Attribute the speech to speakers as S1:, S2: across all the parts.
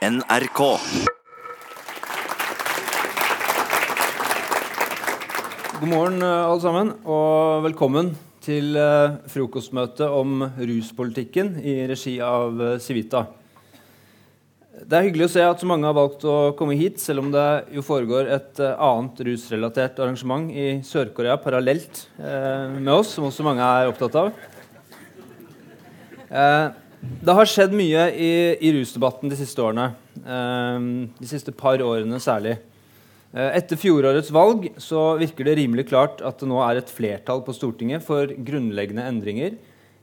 S1: NRK.
S2: God morgen, eh, alle sammen, og velkommen til eh, frokostmøte om ruspolitikken i regi av eh, Civita. Det er hyggelig å se at så mange har valgt å komme hit, selv om det jo foregår et annet rusrelatert arrangement i Sør-Korea parallelt eh, med oss, som også mange er opptatt av. Eh, det har skjedd mye i, i rusdebatten de siste årene. Eh, de siste par årene særlig. Eh, Etter fjorårets valg så virker det rimelig klart at det nå er et flertall på Stortinget for grunnleggende endringer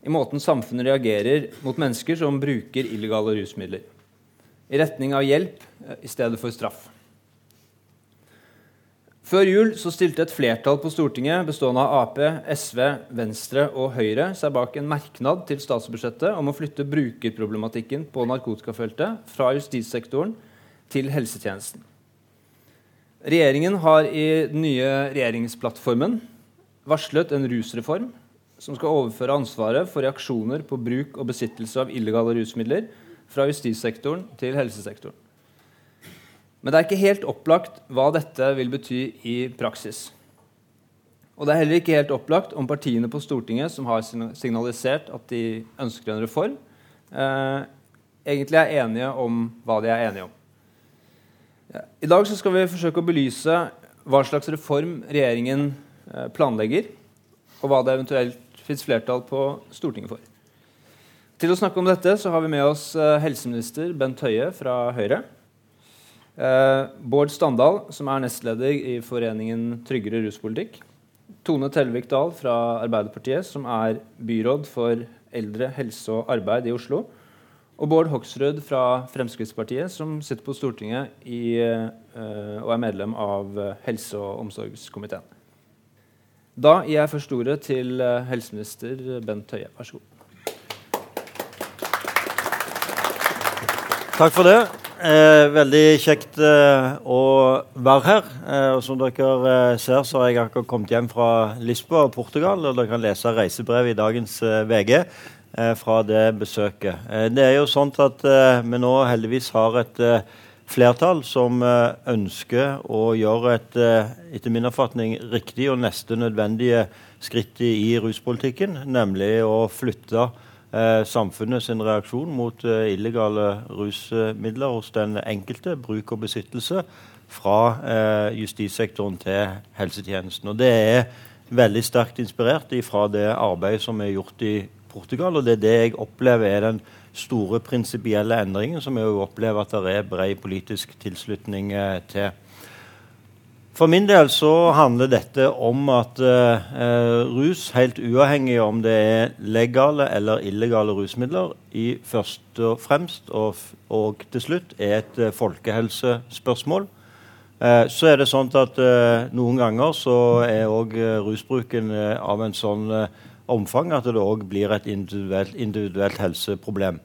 S2: i måten samfunnet reagerer mot mennesker som bruker illegale rusmidler. I retning av hjelp eh, i stedet for straff. Før jul så stilte et flertall på Stortinget bestående av Ap, SV, Venstre og Høyre seg bak en merknad til statsbudsjettet om å flytte brukerproblematikken på narkotikafeltet fra justissektoren til helsetjenesten. Regjeringen har i den nye regjeringsplattformen varslet en rusreform som skal overføre ansvaret for reaksjoner på bruk og besittelse av illegale rusmidler fra justissektoren til helsesektoren. Men det er ikke helt opplagt hva dette vil bety i praksis. Og det er heller ikke helt opplagt om partiene på Stortinget som har signalisert at de ønsker en reform, eh, egentlig er enige om hva de er enige om. I dag skal vi forsøke å belyse hva slags reform regjeringen eh, planlegger, og hva det eventuelt fins flertall på Stortinget for. Til å snakke om dette så har vi med oss eh, helseminister Bent Høie fra Høyre. Eh, Bård Standal, som er nestleder i Foreningen tryggere ruspolitikk. Tone Tellevik Dahl fra Arbeiderpartiet, som er byråd for eldre, helse og arbeid i Oslo. Og Bård Hoksrud fra Fremskrittspartiet, som sitter på Stortinget i, eh, og er medlem av eh, helse- og omsorgskomiteen. Da gir jeg først ordet til helseminister Bent Høie. Vær så god.
S3: Takk for det. Eh, veldig kjekt eh, å være her. Eh, og som dere eh, ser, så har jeg akkurat kommet hjem fra Lisboa, Portugal. Og dere kan lese reisebrev i dagens eh, VG eh, fra det besøket. det er jo sånn at vi nå heldigvis har et flertall som ønsker å gjøre et etter min oppfatning riktig og neste nødvendige skritt i ruspolitikken, nemlig å flytte eh, samfunnet sin reaksjon mot eh, illegale rusmidler hos den enkelte, bruk og besittelse, fra eh, justissektoren til helsetjenesten. Og Det er veldig sterkt inspirert fra det arbeidet som er gjort i Portugal, og det er det jeg opplever er den store prinsipielle endringen, som jeg opplever at det er bred politisk tilslutning eh, til. For min del så handler dette om at eh, rus, helt uavhengig om det er legale eller illegale rusmidler, i først og fremst og, og til slutt er et eh, folkehelsespørsmål. Eh, så er det sånn at eh, noen ganger så er òg eh, rusbruken eh, av en sånn omfang at det òg blir et individuelt, individuelt helseproblem.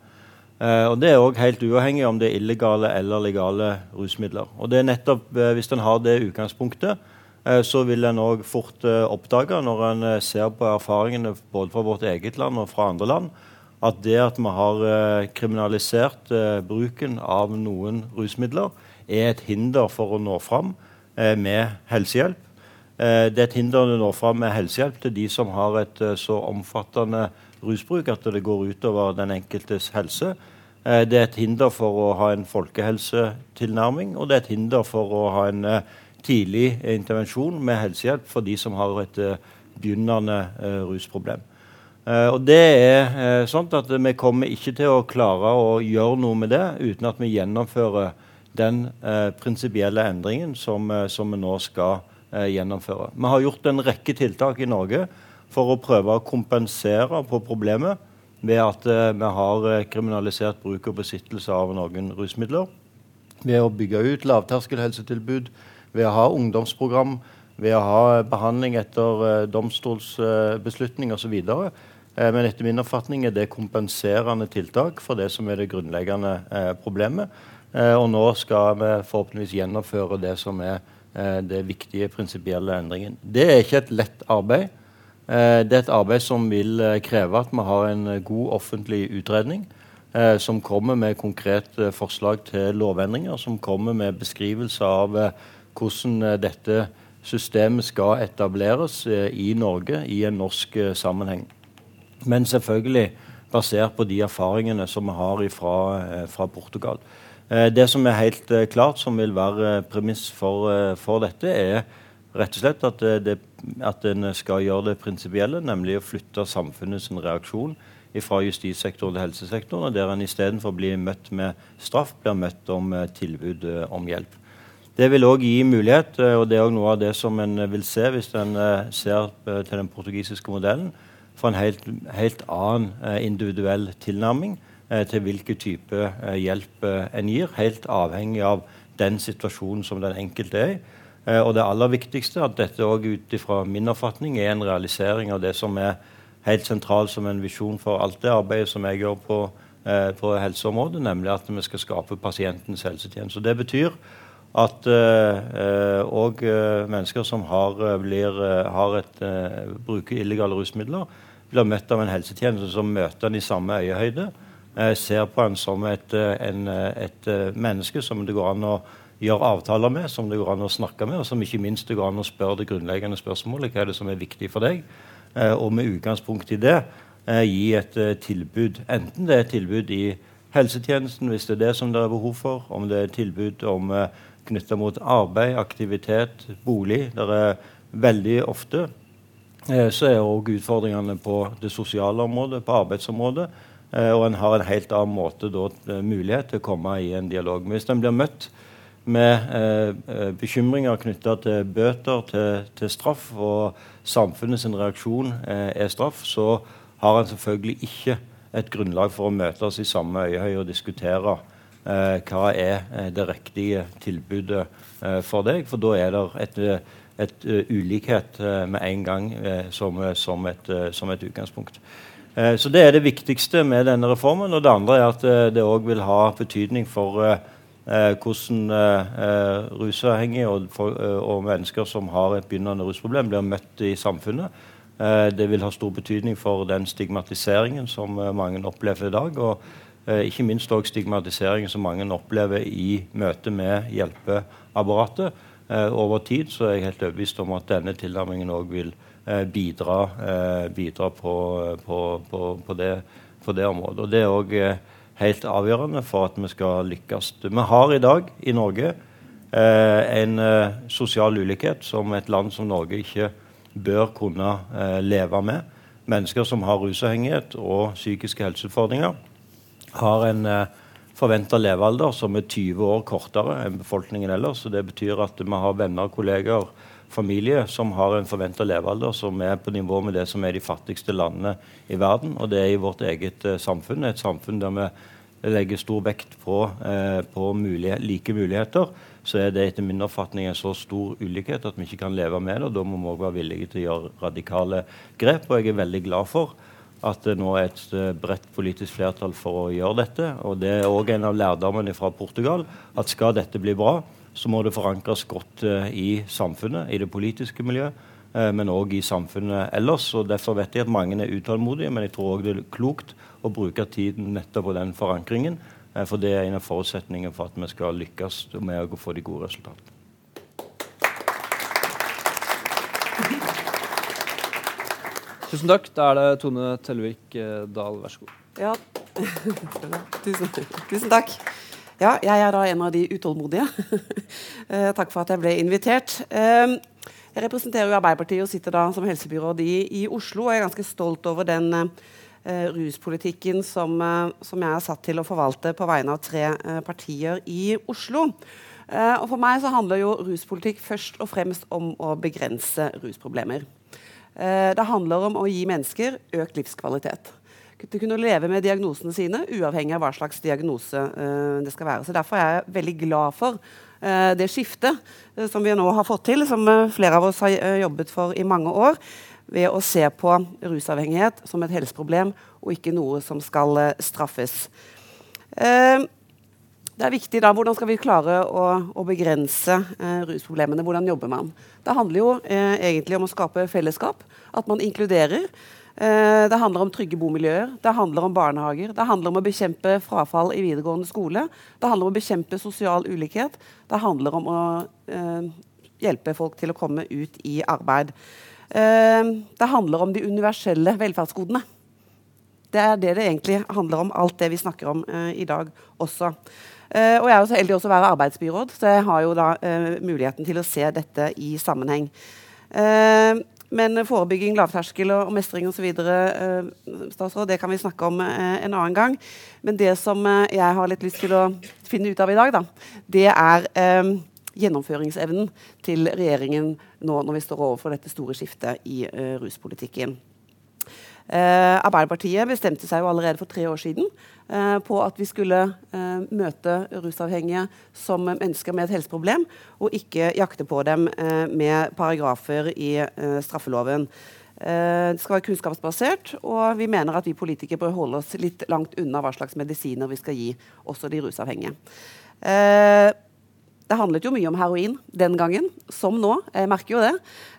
S3: Uh, og Det er også helt uavhengig om det er illegale eller legale rusmidler. Og det er nettopp uh, Hvis en har det utgangspunktet, uh, så vil en òg fort oppdage, når en ser på erfaringene både fra vårt eget land og fra andre land, at det at vi har kriminalisert bruken av noen rusmidler, er et hinder for å nå fram med helsehjelp. det er et hinder å nå fram med helsehjelp til de som har et så omfattende rusbruk at det går utover den enkeltes helse. Eh, det er et hinder for å ha en folkehelsetilnærming, og det er et hinder for å ha en eh, tidlig intervensjon med helsehjelp for de som har et eh, begynnende rusproblem. Og det er sånn at Vi kommer ikke til å klare å gjøre noe med det uten at vi gjennomfører den prinsipielle endringen som, som, vi nå skal gjennomføre. Vi har gjort en rekke tiltak i Norge for å prøve å kompensere på problemet ved at uh, vi har uh, kriminalisert bruk og besittelse av noen rusmidler. Ved å bygge ut lavterskelhelsetilbud, ved å ha ungdomsprogram, ved å ha behandling etter uh, domstolsbeslutning osv. Men etter min oppfatning er det kompenserende tiltak for det som er det grunnleggende problemet. og nå skal vi forhåpentligvis gjennomføre det som er det viktige prinsipielle endringen. Det er ikke et lett arbeid. Eh, det er et arbeid som vil eh, kreve at vi har en eh, god offentlig utredning. som kommer med konkrete forslag til lovendringer, som kommer med beskrivelse av hvordan dette systemet skal etableres i Norge i en norsk sammenheng. Men selvfølgelig basert på de erfaringene som vi har fra, fra Portugal. det som er helt klart, som vil være premiss for, for dette, er rett og slett at, det, at en skal gjøre det prinsipielle, nemlig å flytte samfunnets reaksjon fra justissektoren til helsesektoren, og der en istedenfor å bli møtt med straff, blir møtt om eh, tilbud eh, om hjelp. Det vil òg gi mulighet, eh, og det er også noe av det som en vil se hvis en ser til den portugisiske modellen, for en helt, helt annen individuell tilnærming til hvilken type hjelp en gir, helt avhengig av den situasjonen som den enkelte er i. Og det aller viktigste, at dette òg ut ifra min oppfatning er en realisering av det som er helt sentralt som en visjon for alt det arbeidet som jeg gjør på, eh, på helseområdet, nemlig at vi skal skape pasientens helsetjeneste. Det betyr at òg eh, eh, mennesker som har, eh, blir, eh, har et, eh, bruker illegale rusmidler, blir møtt av en helsetjeneste som møter en i samme øyehøyde. ser på en som et, en, et menneske som det går an å gjøre avtaler med, som det går an å snakke med, og som ikke minst det går an å spørre det grunnleggende spørsmålet hva er det som er viktig for deg. Eh, og med utgangspunkt i det eh, gi et eh, tilbud. Enten det er et tilbud i helsetjenesten, hvis det er det som det er behov for, om det er et tilbud om knytta mot arbeid, aktivitet, bolig. Det er veldig ofte så er òg utfordringene på det sosiale området, på arbeidsområdet. og en har en helt annen måte da, mulighet til å komme i en dialog. Men hvis en blir møtt med eh, bekymringer knytta til bøter, til, til, straff, og samfunnets reaksjon eh, er straff, så har en selvfølgelig ikke et grunnlag for å møtes i samme øyehøy og diskutere eh, hva er eh, det riktige tilbudet eh, for deg. For da er det et, et et ulikhet eh, med en gang som, som, et, som, et, utgangspunkt. så Det er det viktigste med denne reformen. Og det andre er at det òg vil ha betydning for Eh, hvordan eh, rusavhengige og, eh, og, mennesker som har et begynnende rusproblem, blir møtt i samfunnet. Eh, det vil ha stor betydning for den stigmatiseringen som eh, mange opplever i dag. Og eh, ikke minst også stigmatiseringen som mange opplever i møte med hjelpeapparatet. over tid så er jeg helt overbevist om at denne tilnærmingen òg vil bidra, bidra på, på, på, på, det, på det området. Og det er også, helt avgjørende for at vi skal lykkes. Vi har i dag i Norge eh, en eh, sosial ulikhet som et land som Norge ikke bør kunne eh, leve med. Mennesker som har rusavhengighet og psykiske helseutfordringer, har en eh, forventa levealder som er 20 år kortere enn befolkningen ellers. Så det betyr at vi har venner, kolleger, familie som har en forventa levealder som er på nivå med det som er de fattigste landene i verden. Og det er i vårt eget eh, samfunn, et samfunn der vi legger stor vekt på, eh, på mulighet, like muligheter. Så er det etter min oppfatning en så stor ulikhet at vi ikke kan leve med det. og Da må vi òg være villige til å gjøre radikale grep. Og jeg er veldig glad for at det nå er et eh, bredt politisk flertall for å gjøre dette. Og det er òg en av lærdommene fra Portugal at skal dette bli bra, så må det forankres godt uh, i samfunnet, i det politiske miljøet, men òg i samfunnet ellers. og Derfor vet jeg at mange er utålmodige, men jeg tror òg det er klokt å bruke tiden nettopp på den forankringen. Uh, for det er en av forutsetningene for at vi skal lykkes med å få de gode resultatene.
S2: Tusen takk. Da er det Tone Tellevik Dahl, vær så god.
S1: Ja, tusen, tusen takk. Ja, jeg er da en av de utålmodige. Eh, takk for at jeg ble invitert. Eh, jeg representerer jo Arbeiderpartiet og sitter da som helsebyråd i, i Oslo. Og jeg er ganske stolt over den ruspolitikken som, uh, som, jeg er satt til å forvalte på vegne av tre uh, partier i Oslo. og For meg så handler jo ruspolitikk først og fremst om å begrense rusproblemer. det handler om å gi mennesker økt livskvalitet til kunne leve med diagnosene sine, uavhengig av hva slags diagnose uh, det skal være. Så Derfor er jeg veldig glad for uh, det skiftet uh, som vi nå har fått til, som flere av oss har jobbet for i mange år, ved å se på rusavhengighet som et helseproblem og ikke noe som skal straffes. det er viktig da, Hvordan skal vi klare å, å begrense rusproblemene? Hvordan jobber man? Det handler jo egentlig om å skape fellesskap. At man inkluderer. Eh, det handler om trygge bomiljøer, det handler om barnehager, det handler om å bekjempe frafall i videregående skole, det handler om å bekjempe sosial ulikhet, det handler om å eh, hjelpe folk til å komme ut i arbeid. Eh, det handler om de universelle velferdsgodene. Det er det det egentlig handler om, alt det vi snakker om eh, i dag også. Eh, og jeg er jo så heldig også å være arbeidsbyråd, så jeg har jo da muligheten til å se dette i sammenheng. Men forebygging, lavterskel og, mestring osv. Eh, statsråd, det kan vi snakke om en annen gang. Men det som jeg har litt lyst til å finne ut av i dag, da, det er gjennomføringsevnen til regjeringen nå når vi står overfor dette store skiftet i uh, ruspolitikken. Uh, Arbeiderpartiet bestemte seg jo allerede for tre år siden uh, på at vi skulle uh, møte rusavhengige som mennesker med et helseproblem, og ikke jakte på dem med paragrafer i straffeloven. Det skal være kunnskapsbasert, og vi mener at vi politikere bør holde oss litt langt unna hva slags medisiner vi skal gi også de rusavhengige. Det handlet jo mye om heroin den gangen, som nå. Jeg merker jo det.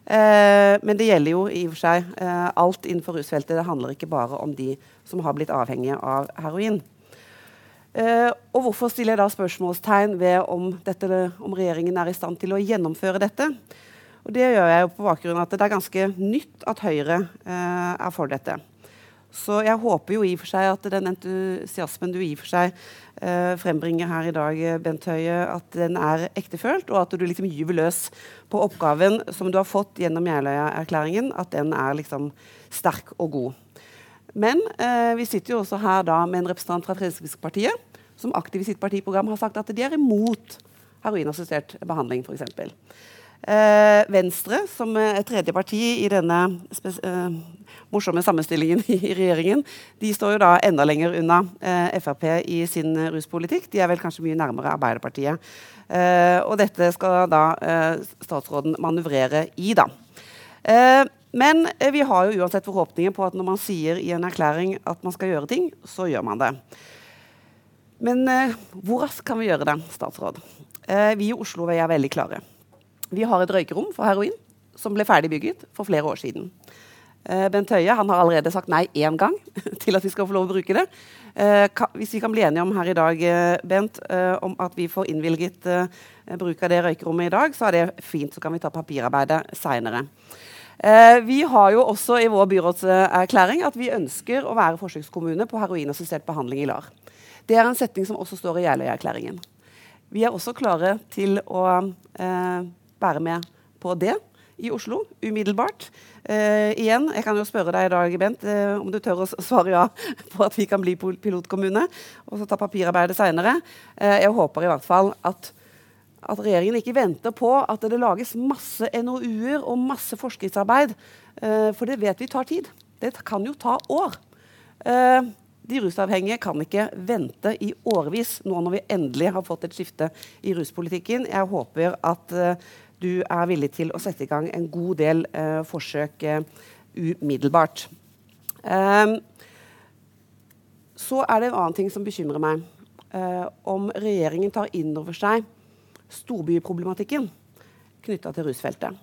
S1: Eh, men det gjelder jo i og for seg eh, alt innenfor rusfeltet. Det handler ikke bare om de som har blitt avhengige av heroin. Eh, og hvorfor stiller jeg da spørsmålstegn ved om, dette, om, regjeringen er i stand til å gjennomføre dette? Og det gjør jeg jo på bakgrunn av at det er ganske nytt at Høyre er for dette. Så jeg håper jo i og for seg at den entusiasmen du i og for seg frembringer her i dag, Bent Høie, at den er ektefølt, og at du liksom gyver løs på oppgaven som du har fått gjennom Jeløya-erklæringen, at den er liksom sterk og god. Men eh, vi sitter jo også her da med en representant fra Fremskrittspartiet som aktivt i sitt partiprogram har sagt at de er imot heroinassistert behandling, f.eks. Eh, Venstre, som er tredje parti i denne eh, morsomme sammenstillingen i regjeringen, de står jo da enda lenger unna eh, Frp i sin ruspolitikk. De er vel kanskje mye nærmere Arbeiderpartiet. Eh, og dette skal da eh, statsråden manøvrere i, da. Men vi har jo uansett forhåpninger på at når man sier i en erklæring at man skal gjøre ting, så gjør man det. Men hvor raskt kan vi gjøre det, statsråd? vi i Oslo er veldig klare. Vi har et røykerom for heroin som ble ferdig bygget for flere år siden. Uh, Bent Høie han har allerede sagt nei én gang til at vi skal få lov å bruke det. Uh, hvis vi kan bli enige om her i dag uh, Bent, om at vi får innvilget bruk av det røykerommet i dag, så er det fint. Så kan vi ta papirarbeidet seinere. vi har jo også i vår byrådserklæring at vi ønsker å være forsøkskommune på heroinassistert behandling i LAR. Det er en setning som også står i Jeløya-erklæringen. Vi er også klare til å være med på det i Oslo umiddelbart. Uh, igjen, jeg kan jo spørre deg i dag, Bent, uh, om du tør å svare ja på at vi kan bli pilotkommune, og så ta papirarbeidet seinere. Uh, jeg håper i hvert fall at, at, regjeringen ikke venter på at det lages masse NOU-er og masse forskriftsarbeid, for det vet vi tar tid. Det kan jo ta år. De rusavhengige kan ikke vente i årevis nå når vi endelig har fått et skifte i ruspolitikken. Jeg håper at du er villig til å sette i gang en god del eh, forsøk eh, umiddelbart. Um, så er det en annen ting som bekymrer meg. Uh, om regjeringen tar inn over seg storbyproblematikken knytta til rusfeltet.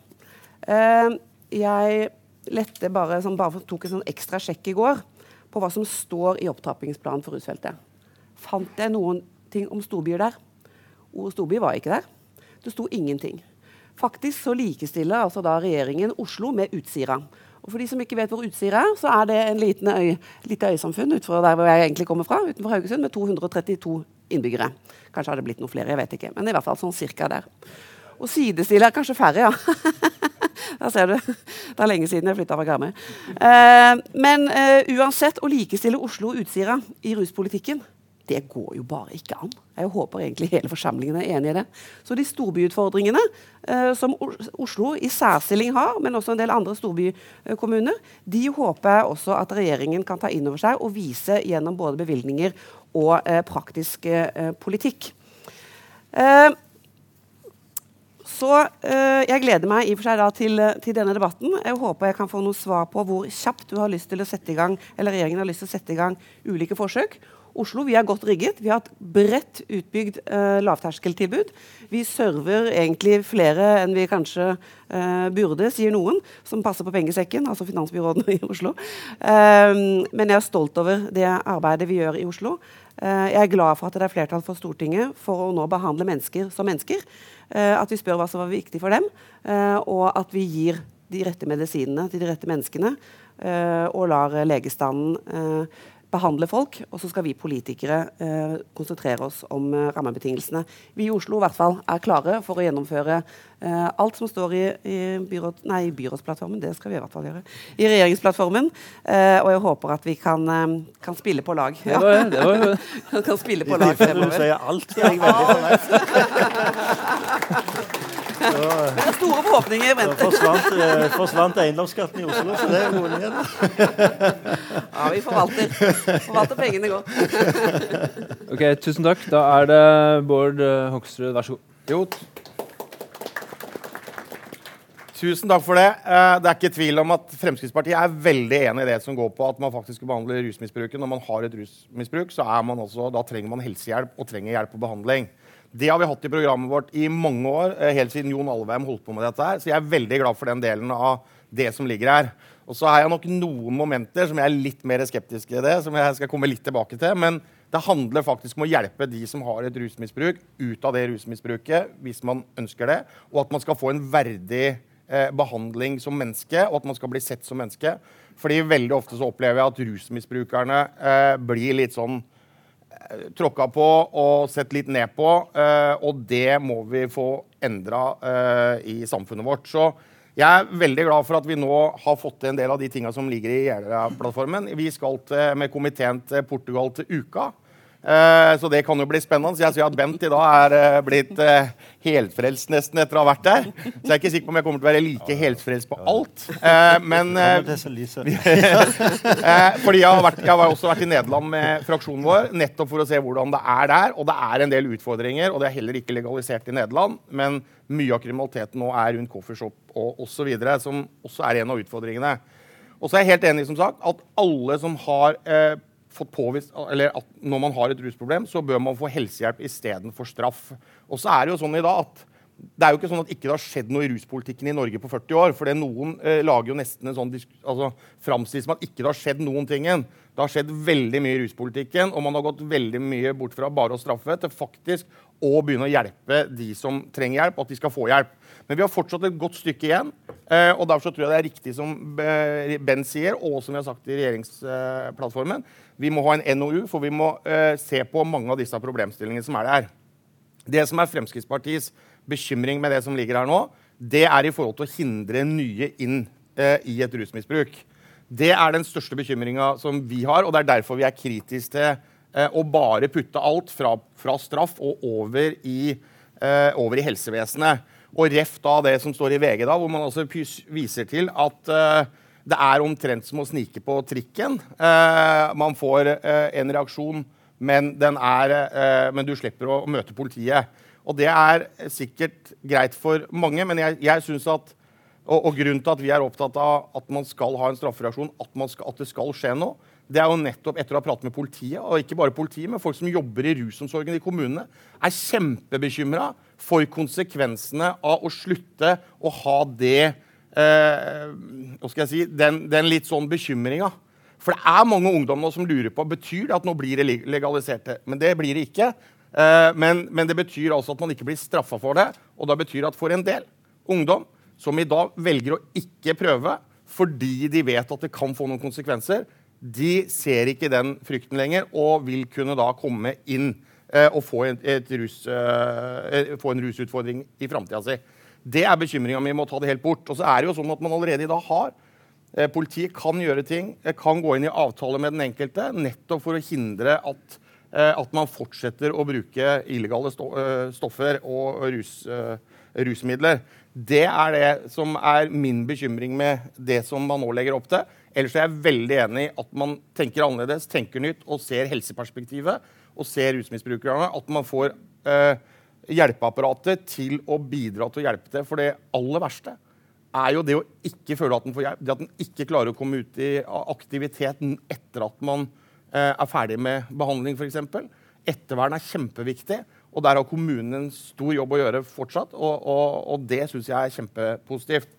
S1: Uh, jeg lette bare, sånn, bare tok en sånn ekstra sjekk i går på hva som står i opptrappingsplanen for rusfeltet. Fant jeg noen ting om storbyer der? Ordet storby var ikke der. Det sto ingenting. Faktisk så likestiller altså da regjeringen Oslo med Utsira. Og For de som ikke vet hvor Utsira er, så er det en liten øy, lite øysamfunn utenfor der hvor jeg egentlig kommer fra, utenfor Haugesund, med 232 innbyggere. Kanskje har det blitt noe flere, jeg vet ikke. Men i hvert fall sånn cirka der. Og sidestiller er kanskje færre, ja. Der ser du. Det er lenge siden jeg flytta fra Karmøy. Eh, men eh, uansett, å likestille Oslo og Utsira i ruspolitikken det går jo bare ikke an. Jeg håper egentlig hele forsamlingen er enig i det. Så de storbyutfordringene eh, som Oslo i særstilling har, men også en del andre storbykommuner, de håper jeg også at regjeringen kan ta inn over seg og vise gjennom både bevilgninger og eh, praktisk eh, politikk. Eh, så eh, Jeg gleder meg i og for seg da til, til, denne debatten. Jeg håper jeg kan få noe svar på hvor kjapt du har lyst til å sette i gang, eller regjeringen har lyst til å sette i gang ulike forsøk Oslo vi er godt rigget. Vi har et bredt utbygd eh, lavterskeltilbud. Vi server egentlig flere enn vi kanskje eh, burde, sier noen, som passer på pengesekken, altså finansbyrådene i Oslo. Eh, men jeg er stolt over det arbeidet vi gjør i Oslo. jeg er glad for at det er flertall for Stortinget for å nå behandle mennesker som mennesker. at vi spør hva som var viktig for dem, og at vi gir de rette medisinene til de rette menneskene. og lar legestanden behandle folk, og så skal vi politikere eh, konsentrere oss om eh, rammebetingelsene. Vi i Oslo i hvert fall er klare for å gjennomføre eh, alt som står i, i byråd, nei, byrådsplattformen. Det skal vi i hvert fall gjøre. I regjeringsplattformen. Eh, og jeg håper at vi kan, eh, kan spille på lag.
S2: Ja. Det var, det var,
S1: kan spille på lag
S3: fremover. Du sier alt, er jeg veldig fornøyd.
S1: Det er store forhåpninger i vente.
S3: Forsvant, eh, forsvant eiendomsskatten i Oslo, så det er rolig igjen.
S1: Ja, vi forvalter. Forvalter pengene godt.
S2: ok, tusen takk. Da er det Bård eh, Hoksrud, vær så god.
S4: Jo, Tusen takk for det. Eh, det er ikke tvil om at Fremskrittspartiet er veldig enig i det som går på at man faktisk behandler behandle rusmisbruket. Når man har et rusmisbruk, så man også, da trenger man helsehjelp og trenger hjelp og behandling. Det har vi hatt i programmet vårt i mange år, eh, helt siden Jon Alvheim holdt på med dette. her, Så jeg er veldig glad for den delen av det som ligger her. Og så har jeg nok noen momenter som jeg er litt mer skeptisk til det, som jeg skal komme litt tilbake til. Men det handler faktisk om å hjelpe de som har et rusmisbruk, ut av det rusmisbruket, hvis man ønsker det. Og at man skal få en verdig eh, behandling som menneske, og at man skal bli sett som menneske. Fordi veldig ofte så opplever jeg at rusmisbrukerne eh, blir litt sånn tråkka på og sett litt ned på. Uh, og det må vi få endra uh, i samfunnet vårt. Så jeg er veldig glad for at vi nå har fått til en del av de tinga som ligger i Jeløya-plattformen. Vi skal til, med komiteen til Portugal til uka. Uh, så det kan jo bli spennende. Så jeg sier at Bent i dag er uh, blitt uh, helfrelst nesten etter å ha vært der. Så jeg er ikke sikker på om jeg kommer til å være like helfrelst på alt. men Fordi jeg har, vært, jeg har også vært i Nederland med fraksjonen vår nettopp for å se hvordan det er der. Og det er en del utfordringer, og det er heller ikke legalisert i Nederland. Men mye av kriminaliteten nå er rundt coffeeshop og osv., som også er en av utfordringene. Og så er jeg helt enig som sagt, at alle som har eh, fått påvist, eller at når man har et rusproblem, så bør man få helsehjelp istedenfor straff. Og så er det jo sånn i dag at det er jo ikke sånn at ikke det har skjedd noe i ruspolitikken i Norge på 40 år. For noen eh, lager jo nesten en sånn altså, framstilling som at ikke det har skjedd noen ting. Det har skjedd veldig mye i ruspolitikken, og man har gått veldig mye bort fra bare å straffe til faktisk å begynne å hjelpe de som trenger hjelp, at de skal få hjelp. Men vi har fortsatt et godt stykke igjen. Eh, og Derfor tror jeg det er riktig som eh, Ben sier, og som vi har sagt i regjeringsplattformen, vi må ha en NOU, for vi må uh, se på mange av disse problemstillingene som er der. Det som er Fremskrittspartiets bekymring med det som ligger her nå, det er i forhold til å hindre nye inn i et rusmisbruk. Det er den største bekymringa som vi har, og det er derfor vi er kritiske til uh, å bare putte alt fra, fra straff og over i, over i, helsevesenet. Og ref da det som står i VG, da, hvor man altså viser til at det er omtrent som å snike på trikken. Man får en reaksjon, men, er, men, du slipper å møte politiet. Og det er sikkert greit for mange, men jeg, jeg synes at og, og, grunnen til at vi er opptatt av at man skal ha en straffereaksjon, at, at, det skal skje noe, det er jo nettopp etter å ha pratet med politiet, og ikke bare politiet, men folk som jobber i rusomsorgen i kommunene, er kjempebekymra for konsekvensene av å slutte å ha det eh, hva skal jeg si, den, den litt sånn bekymringa. For det er mange ungdom nå som lurer på betyr det at nå blir det legalisert. Men det blir det ikke. Eh, men, men, det betyr altså at man ikke blir straffa for det. Og da betyr det at for en del ungdom som i dag velger å ikke prøve fordi de vet at det kan få noen konsekvenser, de ser ikke den frykten lenger og vil kunne da komme inn eh, og få, rus, eh, få en rusutfordring i framtida si. Det er bekymringa mi med å ta det helt bort. Og så er det jo sånn at man allerede i dag har eh, Politiet kan gjøre ting, eh, kan gå inn i avtale med den enkelte nettopp for å hindre at, eh, at man fortsetter å bruke illegale eh, stoffer og rus, eh, rusmidler. Det er det som er min bekymring med det som man nå legger opp til. Ellers er jeg veldig enig i at man tenker annerledes, tenker nytt og ser helseperspektivet. Og ser rusmisbrukerne. At man får eh, hjelpeapparatet til å bidra til å hjelpe til. For det aller verste er jo det å ikke føle at en får hjelp. Det at en ikke klarer å komme ut i aktiviteten etter at man eh, er ferdig med behandling, f.eks. Ettervern er kjempeviktig. Og der har kommunen en stor jobb å gjøre fortsatt, og, og, og det syns jeg er kjempepositivt.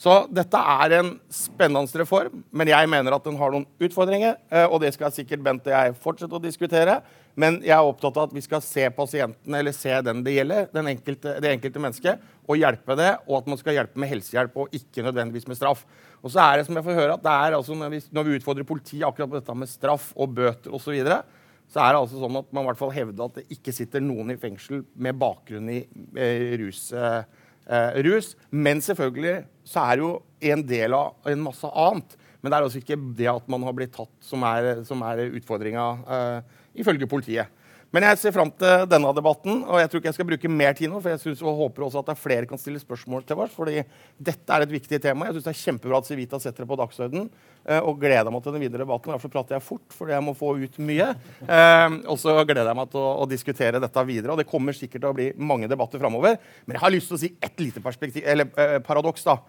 S4: Så dette er en spennende reform, men jeg mener at den har noen utfordringer. Eh, og det skal sikkert Bent og jeg fortsette å diskutere. Men jeg er opptatt av at vi skal se pasienten eller se den det gjelder, den enkelte, det enkelte mennesket, og hjelpe det. Og at man skal hjelpe med helsehjelp og ikke nødvendigvis med straff. Og så er det som jeg får høre at det er altså når vi, når vi utfordrer politiet akkurat på dette med straff og bøter osv., så, videre, så er det altså sånn at man i hvert fall hevder at det ikke sitter noen i fengsel med bakgrunn i eh, rus. Eh, eh, rus. Men selvfølgelig så er det jo en del av en masse annet. Men det er altså ikke det at man har blitt tatt, som er, som er utfordringa, eh, ifølge politiet. Men jeg ser fram til denne debatten, og jeg tror ikke jeg skal bruke mer tid nå. For jeg synes, og håper også at det er flere kan stille spørsmål til oss, fordi dette er et viktig tema. Jeg syns det er kjempebra at Civita setter det på dagsordenen. Eh, og gleder meg til den videre debatten. Derfor prater jeg fort, fordi jeg må få ut mye. Eh, og så gleder jeg meg til å, å, diskutere dette videre. Og det kommer sikkert til å bli mange debatter framover. Men jeg har lyst til å si ett lite eh, paradoks. da.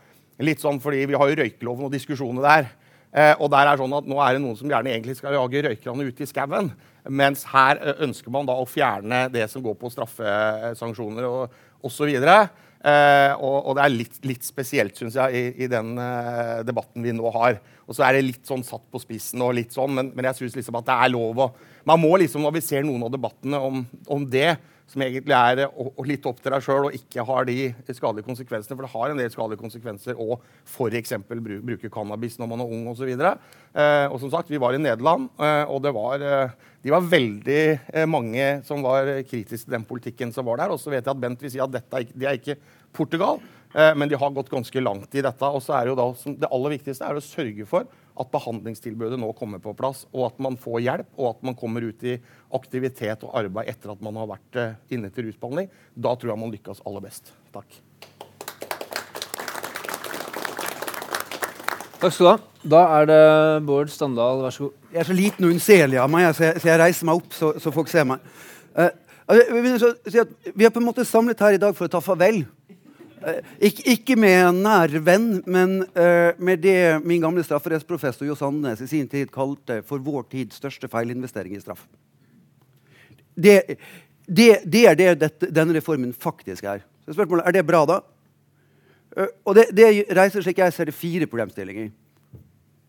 S4: Litt sånn fordi vi har jo røykeloven og diskusjoner der. Eh, og der er sånn at Nå er det noen som gjerne egentlig skal jage røykerne ut i skauen. Mens her eh, ønsker man da å fjerne det som går på straffesanksjoner og osv. Eh, og, og det er litt, litt spesielt, syns jeg, i, i den eh, debatten vi nå har. Og så er det litt sånn satt på spissen, og litt sånn, men, men jeg syns liksom at det er lov å Man må liksom, når vi ser noen av debattene om, om det, som egentlig er og, litt opp til deg sjøl og ikke har de skadelige konsekvensene. For det har en del skadelige konsekvenser å f.eks. Bruke, bruke cannabis når man er ung osv. Eh, og som sagt, vi var i Nederland, eh, og det var, eh, de var veldig eh, mange som var kritiske til den politikken som var der. Og så vet jeg at Bent vil si at dette er, det er ikke Portugal, men de har gått ganske langt i dette. Og så er det jo da, det aller viktigste er å sørge for at behandlingstilbudet nå kommer på plass, og at man får hjelp, og at man kommer ut i aktivitet og arbeid etter at man har vært eh, inne til rusbehandling. Da tror jeg man lykkes aller best. Takk.
S2: Takk skal du ha. Da er det Bård Standal, vær så god.
S5: Jeg er så liten og unnselig av meg, så jeg, så jeg, reiser meg opp så, så folk ser meg. Uh, si vi er på en måte samlet her i dag for å ta farvel Eh, ikke, ikke, med en nær venn, men uh, med det min gamle strafferettsprofessor Jo Sandnes i sin tid kalte for vår tids største feilinvestering i straff. Det, det, det er det dette, denne reformen faktisk er. Så spørsmålet er det bra, da? Uh, og det, det, reiser ikke jeg ser det fire problemstillinger.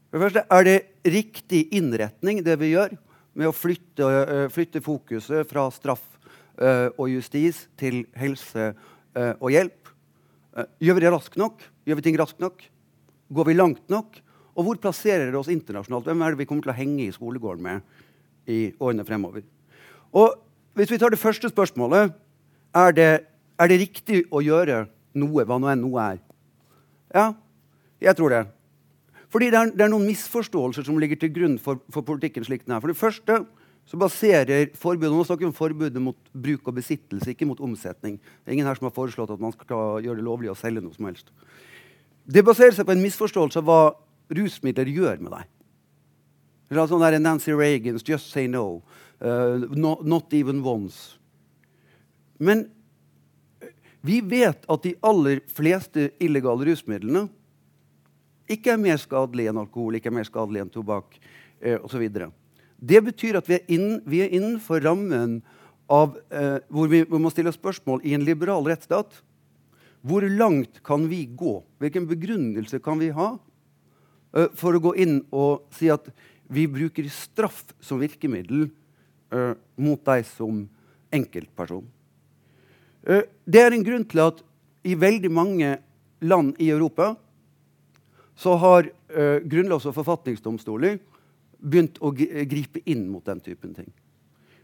S5: For det første er det riktig innretning, det vi gjør, med å flytte, uh, flytte fokuset fra straff og justis til helse og hjelp. Eh, gjør vi det raskt nok? Gjør vi ting raskt nok? Går vi langt nok? Og hvor plasserer det oss internasjonalt? Hvem er det vi kommer til å henge i skolegården med i årene fremover? Og hvis vi tar det første spørsmålet er det, er det riktig å gjøre noe, hva nå enn noe er? Ja, jeg tror det. Fordi det er, det er noen misforståelser som ligger til grunn for, for politikken slik den er. For det første så baserer forbudet Nå snakker vi om forbudet mot bruk og besittelse, ikke mot omsetning. Det er ingen her som har foreslått at man skal gjøre det lovlig å selge noe som helst. Det baserer seg på en misforståelse av hva rusmidler gjør med deg. Det er sånn der Nancy Reagans 'Just say no'. Uh, not, not, even once. Men vi vet at de aller fleste illegale rusmidlene ikke er mer skadelige enn alkohol, ikke er mer skadelige enn tobakk uh, osv. Det betyr at vi er, inn, vi er innenfor rammen av eh, hvor vi, må stille spørsmål i en liberal rettsstat. Hvor langt kan vi gå? Hvilken begrunnelse kan vi ha eh, for å gå inn og si at vi bruker straff som virkemiddel eh, mot deg som enkeltperson? Uh, det er en grunn til at i veldig mange land i Europa så har grunnlovs- og forfatningsdomstoler begynt å gripe inn mot den typen ting.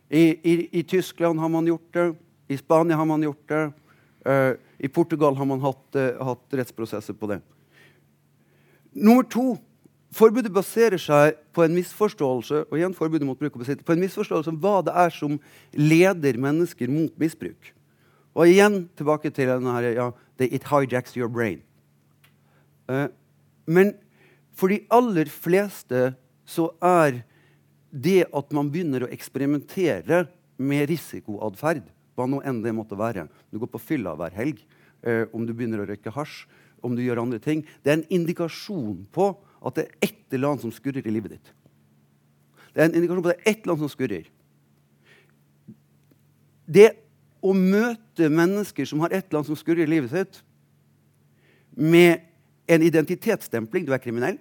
S5: I, i, I, Tyskland har man gjort det. I Spania har man gjort det. Uh, I Portugal har man hatt, uh, hatt, rettsprosesser på det. Nummer to forbudet baserer seg på en misforståelse og igjen forbudet mot bruk og besitt, på en misforståelse om hva det er som leder mennesker mot misbruk. Og igjen tilbake til denne her, ja, It hijacks your brain. Uh, men for de aller fleste så er det at man begynner å eksperimentere med risikoatferd, hva nå enn det måtte være Du går på fylla hver helg, eh, om du begynner å røyke hasj, om du gjør andre ting Det er en indikasjon på at det er et eller annet som skurrer i livet ditt. Det er en indikasjon på at det er et eller annet som skurrer. Det å møte mennesker som har et eller annet som skurrer i livet sitt, med en identitetsstempling du er kriminell,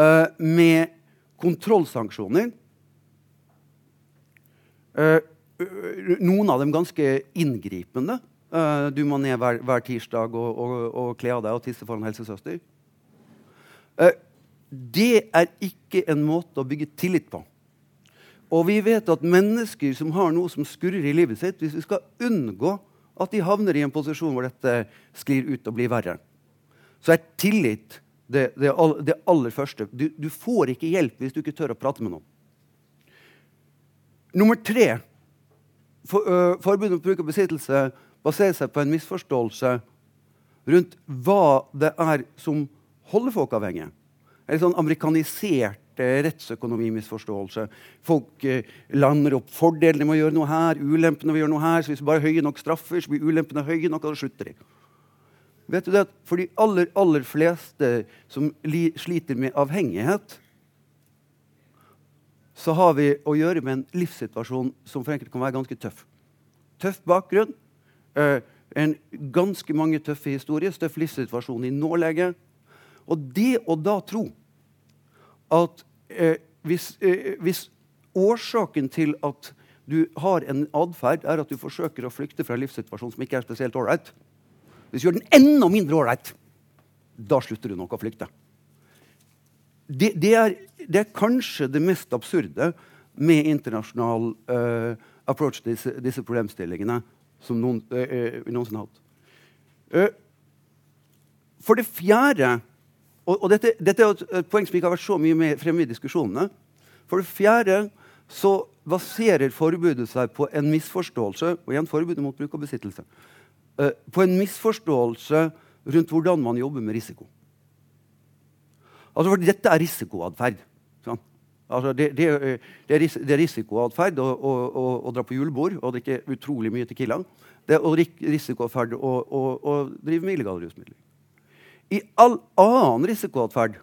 S5: uh, med kontrollsanksjoner uh, Noen av dem ganske inngripende. Uh, du må ned hver, hver tirsdag og, og, og, kle av deg og tisse foran helsesøster. det er ikke en måte å bygge tillit på. Og vi vet at mennesker som har noe som skurrer i livet sitt, hvis vi skal unngå at de havner i en posisjon hvor dette sklir ut og blir verre, så er tillit det, det, det aller første. Du, du, får ikke hjelp hvis du ikke tør å prate med noen. Nummer tre for, uh, Forbudet mot bruk og besittelse baserer seg på en misforståelse rundt hva det er som holder folk avhengige. En sånn amerikanisert rettsøkonomimisforståelse. Folk eh, lander opp fordelene med å gjøre noe her, ulempene ved å gjøre noe her. så Hvis vi bare høye nok straffer, så blir ulempene høye nok, og så slutter de. Vet du det For de aller, aller fleste som sliter med avhengighet, så har vi å gjøre med en livssituasjon som for enkelte kan være ganske tøff. Tøff bakgrunn, eh, en ganske mange tøffe historier, tøff livssituasjon i nålege. Og det å da tro at eh, hvis, eh, hvis, årsaken til at du har en atferd, er at du forsøker å flykte fra en livssituasjon som ikke er spesielt ålreit Hvis du gjør den enda mindre ålreit, da slutter du nok å flykte. Det, det, er, det, er, kanskje det mest absurde med internasjonal uh, approach til disse, disse, problemstillingene som noen, uh, vi noensinne har hatt. Uh, for det fjerde og, og dette, dette, er et, poeng som ikke har vært så mye med fremme i diskusjonene. For det fjerde så baserer forbudet seg på en misforståelse og igjen forbudet mot bruk og besittelse, uh, på en misforståelse rundt hvordan man jobber med risiko. Altså, for Dette er risikoatferd. Altså, det, det, det, er, det er risikoatferd å, å, å, å, dra på julebord og drikke utrolig mye Tequila. Det er risikoatferd å, å drive med illegale rusmidler. I all annen risikoatferd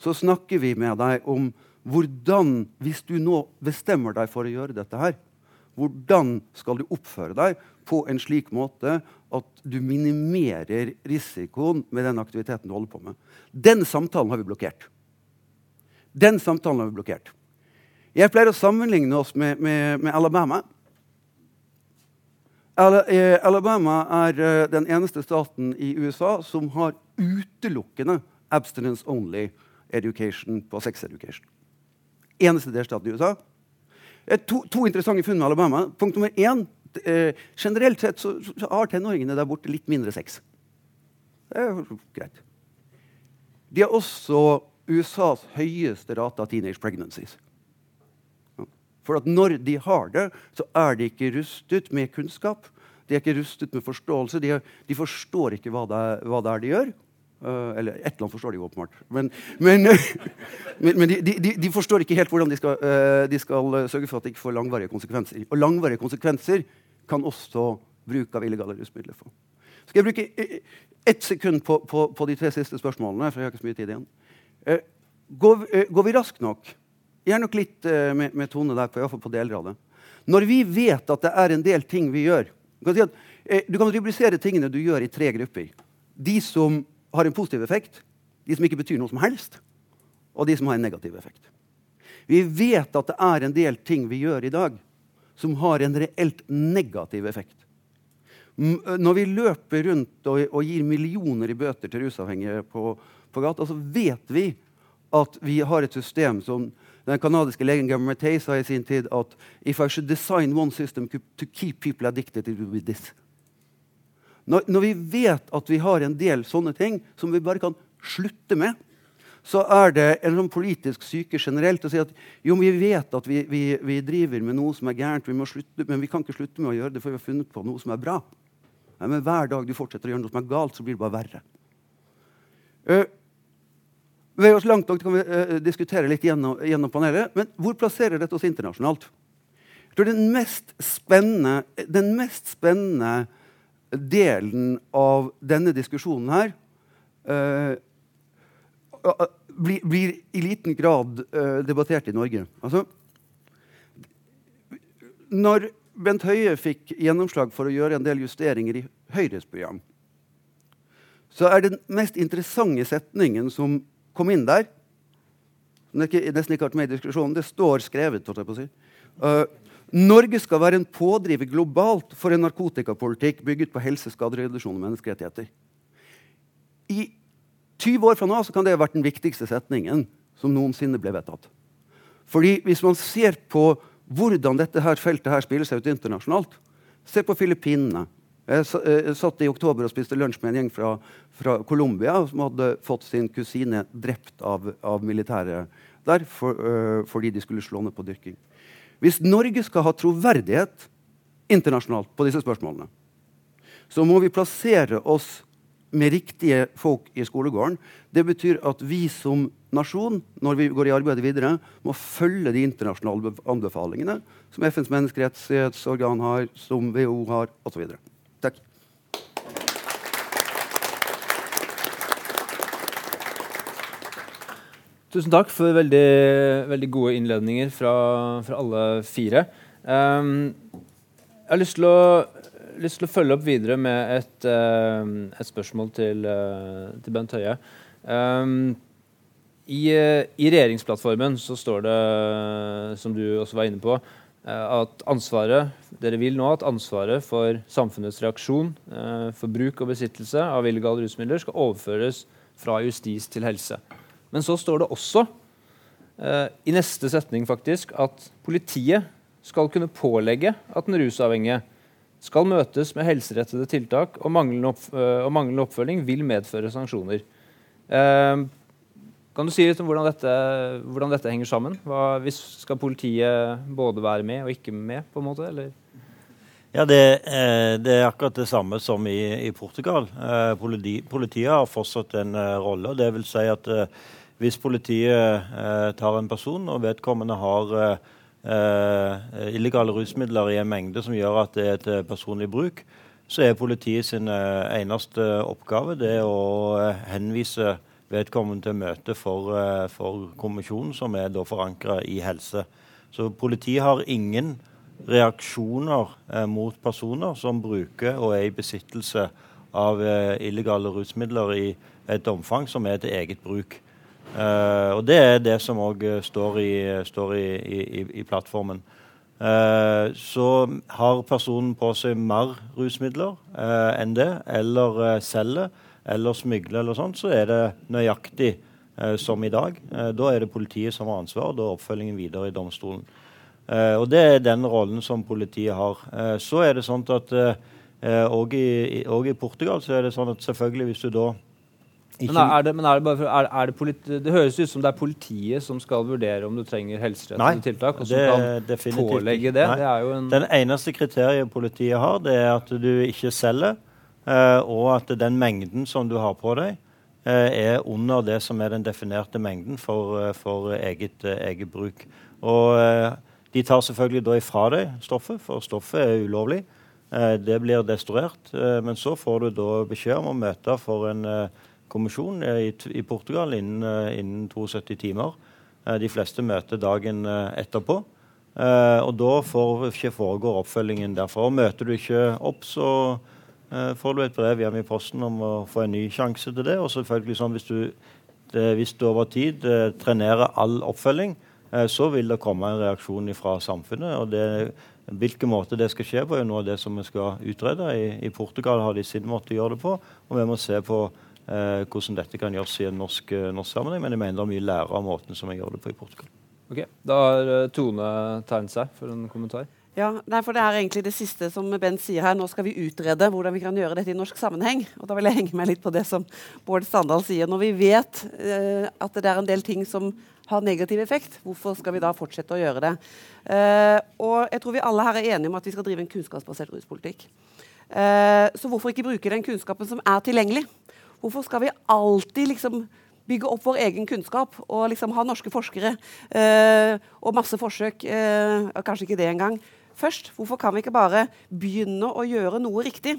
S5: så snakker vi med deg om hvordan, hvis du nå bestemmer deg for å gjøre dette her, hvordan skal du oppføre deg på en slik måte at du minimerer risikoen med den aktiviteten du holder på med. Den samtalen har vi blokkert. Den samtalen har vi blokkert. Jeg pleier å sammenligne oss med, med, med Alabama. Eh, Alabama er eh, den eneste staten i USA som har utelukkende abstinence only education på sex education. Eneste delstat i USA. To, to, interessante funn med Alabama. Punkt nummer én. Eh, generelt sett så, så har tenåringene der borte litt mindre sex. Det er greit. De har også USAs høyeste rate av teenage pregnancies. For at når de har det, så er de ikke rustet med kunnskap. De er ikke rustet med forståelse. De, de forstår ikke hva det, hva det, er, de gjør. Uh, eller et eller annet forstår de jo åpenbart. Men, men, men, de, de, de, forstår ikke helt hvordan de skal, uh, de skal sørge for at de ikke får langvarige konsekvenser. Og langvarige konsekvenser kan også bruk av illegale rusmidler få. Skal jeg bruke eh, ett sekund på, på, på, de tre siste spørsmålene? for jeg har ikke så mye tid igjen. Uh, går, går vi raskt nok? Er nok litt med, med, tone der, på, på deler av det. Når vi vet at det er en del ting vi gjør Du kan, si at, du kan rubrisere tingene du gjør, i tre grupper. De som har en positiv effekt, de som ikke betyr noe som helst, og de som har en negativ effekt. Vi vet at det er en del ting vi gjør i dag, som har en reelt negativ effekt. Når vi løper rundt og, og gir millioner i bøter til rusavhengige på, på gata, så vet vi at vi har et system som den kanadiske legen Gamma sa i sin tid at if I should design one system to keep people addicted, it would be this. Når, når, vi vet at vi har en del sånne ting som vi bare kan slutte med, så er det en sånn politisk syke generelt å si at jo, vi vet at vi, vi, vi driver med noe som er gærent, vi slutte, men vi kan ikke slutte med å gjøre det, for vi har funnet på noe som er bra. Ja, men hver dag du fortsetter å gjøre noe som er galt, så blir det bare verre. Uh, ved oss langt nok kan vi uh, diskutere litt gjennom, gjennom, panelet. Men hvor plasserer dette oss internasjonalt? Jeg tror Den mest spennende, den mest spennende delen av denne diskusjonen her uh, blir, blir, i liten grad uh, debattert i Norge. Altså, når Bent Høie fikk gjennomslag for å gjøre en del justeringer i Høyres program, så er den mest interessante setningen som kom inn der er ikke, nesten ikke vært med i diskusjonen, det står skrevet. Si. Uh, Norge skal være en pådriver globalt for en narkotikapolitikk bygget på helse, skadereduksjon og menneskerettigheter. I 20 år fra nå kan det ha vært den viktigste setningen som noensinne ble vedtatt. Fordi Hvis man ser på hvordan dette her feltet her spiller seg ut internasjonalt Se på Filippinene. Jeg eh, satt i oktober og spiste lunsj med en gjeng fra, fra Colombia som hadde fått sin kusine drept av, av militæret der for, uh, fordi de skulle slå ned på dyrking. Hvis Norge skal ha troverdighet internasjonalt på disse spørsmålene, så må vi plassere oss med riktige folk i skolegården. Det betyr at vi som nasjon når vi går i arbeidet videre, må følge de internasjonale anbefalingene som FNs menneskerettighetsorgan har, som WHO har, osv. Takk.
S2: Tusen takk for veldig, veldig gode innledninger fra, fra alle fire. Um, jeg har lyst til, å, lyst til, å, følge opp videre med et, uh, et spørsmål til, uh, til, Bent Høie. Um, i, i, regjeringsplattformen så står det, som du også var inne på, uh, at ansvaret dere vil nå at ansvaret for samfunnets reaksjon, for bruk og besittelse av illegale rusmidler skal overføres fra justis til helse. Men så står det også eh, i neste setning faktisk, at politiet skal kunne pålegge at den rusavhengige skal møtes med helserettede tiltak, og manglende, opp, øh, og manglende oppfølging vil medføre sanksjoner. Eh, kan du si litt om hvordan dette, hvordan dette henger sammen? Hva, skal politiet både være med og ikke med? på en måte, eller?
S3: Ja, det, eh, det, er akkurat det samme som i, i Portugal. Eh, politi, politiet har fortsatt en rolle. og Det vil si at eh, hvis politiet eh, tar en person, og vedkommende har eh, illegale rusmidler i en mengde som gjør at det er til personlig bruk, så er politiet sin eh, eneste oppgave det å eh, henvise vedkommende til møte for, eh, for kommisjonen, som er da forankra i helse. Så politiet har ingen reaksjoner eh, mot personer som bruker og er i besittelse av illegale rusmidler i et omfang som er til eget bruk. Uh, og det er det som òg eh, står, i, står i, i, i, plattformen. Uh, så har personen på seg mer rusmidler uh, enn det, eller selger eller smygler, eller sånt, så er det nøyaktig som i dag. da er det politiet som har ansvaret, og da er oppfølgingen videre i domstolen. og Det er den rollen som politiet har. så er det sånn at òg i, i, Portugal så er det sånn at selvfølgelig hvis du da
S2: men, er det, men er det, bare, er, er det, politi, det, høres ut som det er politiet som skal vurdere om du trenger helserettede tiltak, og som kan pålegge det. det
S3: en den eneste kriteriet politiet har, det er at du ikke selger, uh, og at den mengden som du har på deg, uh, er under det som er den definerte mengden for, uh, for eget, eget, bruk. Og De tar selvfølgelig da ifra deg stoffet, for stoffet er ulovlig. det blir destruert. men så får du da beskjed om å møte for en kommisjon i, i Portugal innen, eh, innen, 72 timer. Eh, de fleste møter dagen eh, etterpå. og da foregår oppfølgingen derfra. Møter du ikke opp, så får du et brev hjem i posten om å få en ny sjanse til det. Og selvfølgelig sånn hvis du, hvis du over tid trenerer all oppfølging, så vil det komme en reaksjon fra samfunnet. og det Hvilken måte det skal skje på, er noe av det som vi skal utrede. I, I, Portugal har de sin måte å gjøre det på, og vi må se på eh, hvordan dette kan gjøres i en norsk, eh, norsk, sammenheng. Men jeg mener det er mye lære av måten som jeg gjør det på i Portugal.
S2: Ok, Da har eh, Tone tegnet seg for en kommentar.
S1: Ja, nei, for Det er egentlig det siste som Bent sier her. Nå skal vi utrede hvordan vi kan gjøre dette i norsk sammenheng. Og Da vil jeg henge meg litt på det som Bård Standal sier. Når vi vet eh, at det er en del ting som har negativ effekt, hvorfor skal vi da fortsette å gjøre det? Eh, og jeg tror vi alle her er enige om at vi skal drive en kunnskapsbasert ruspolitikk. Eh, så hvorfor ikke bruke den kunnskapen som er tilgjengelig? Hvorfor skal vi alltid liksom bygge opp vår egen kunnskap og liksom ha norske forskere eh, og masse forsøk, eh, kanskje ikke det engang, først? Hvorfor kan vi ikke bare begynne å gjøre noe riktig?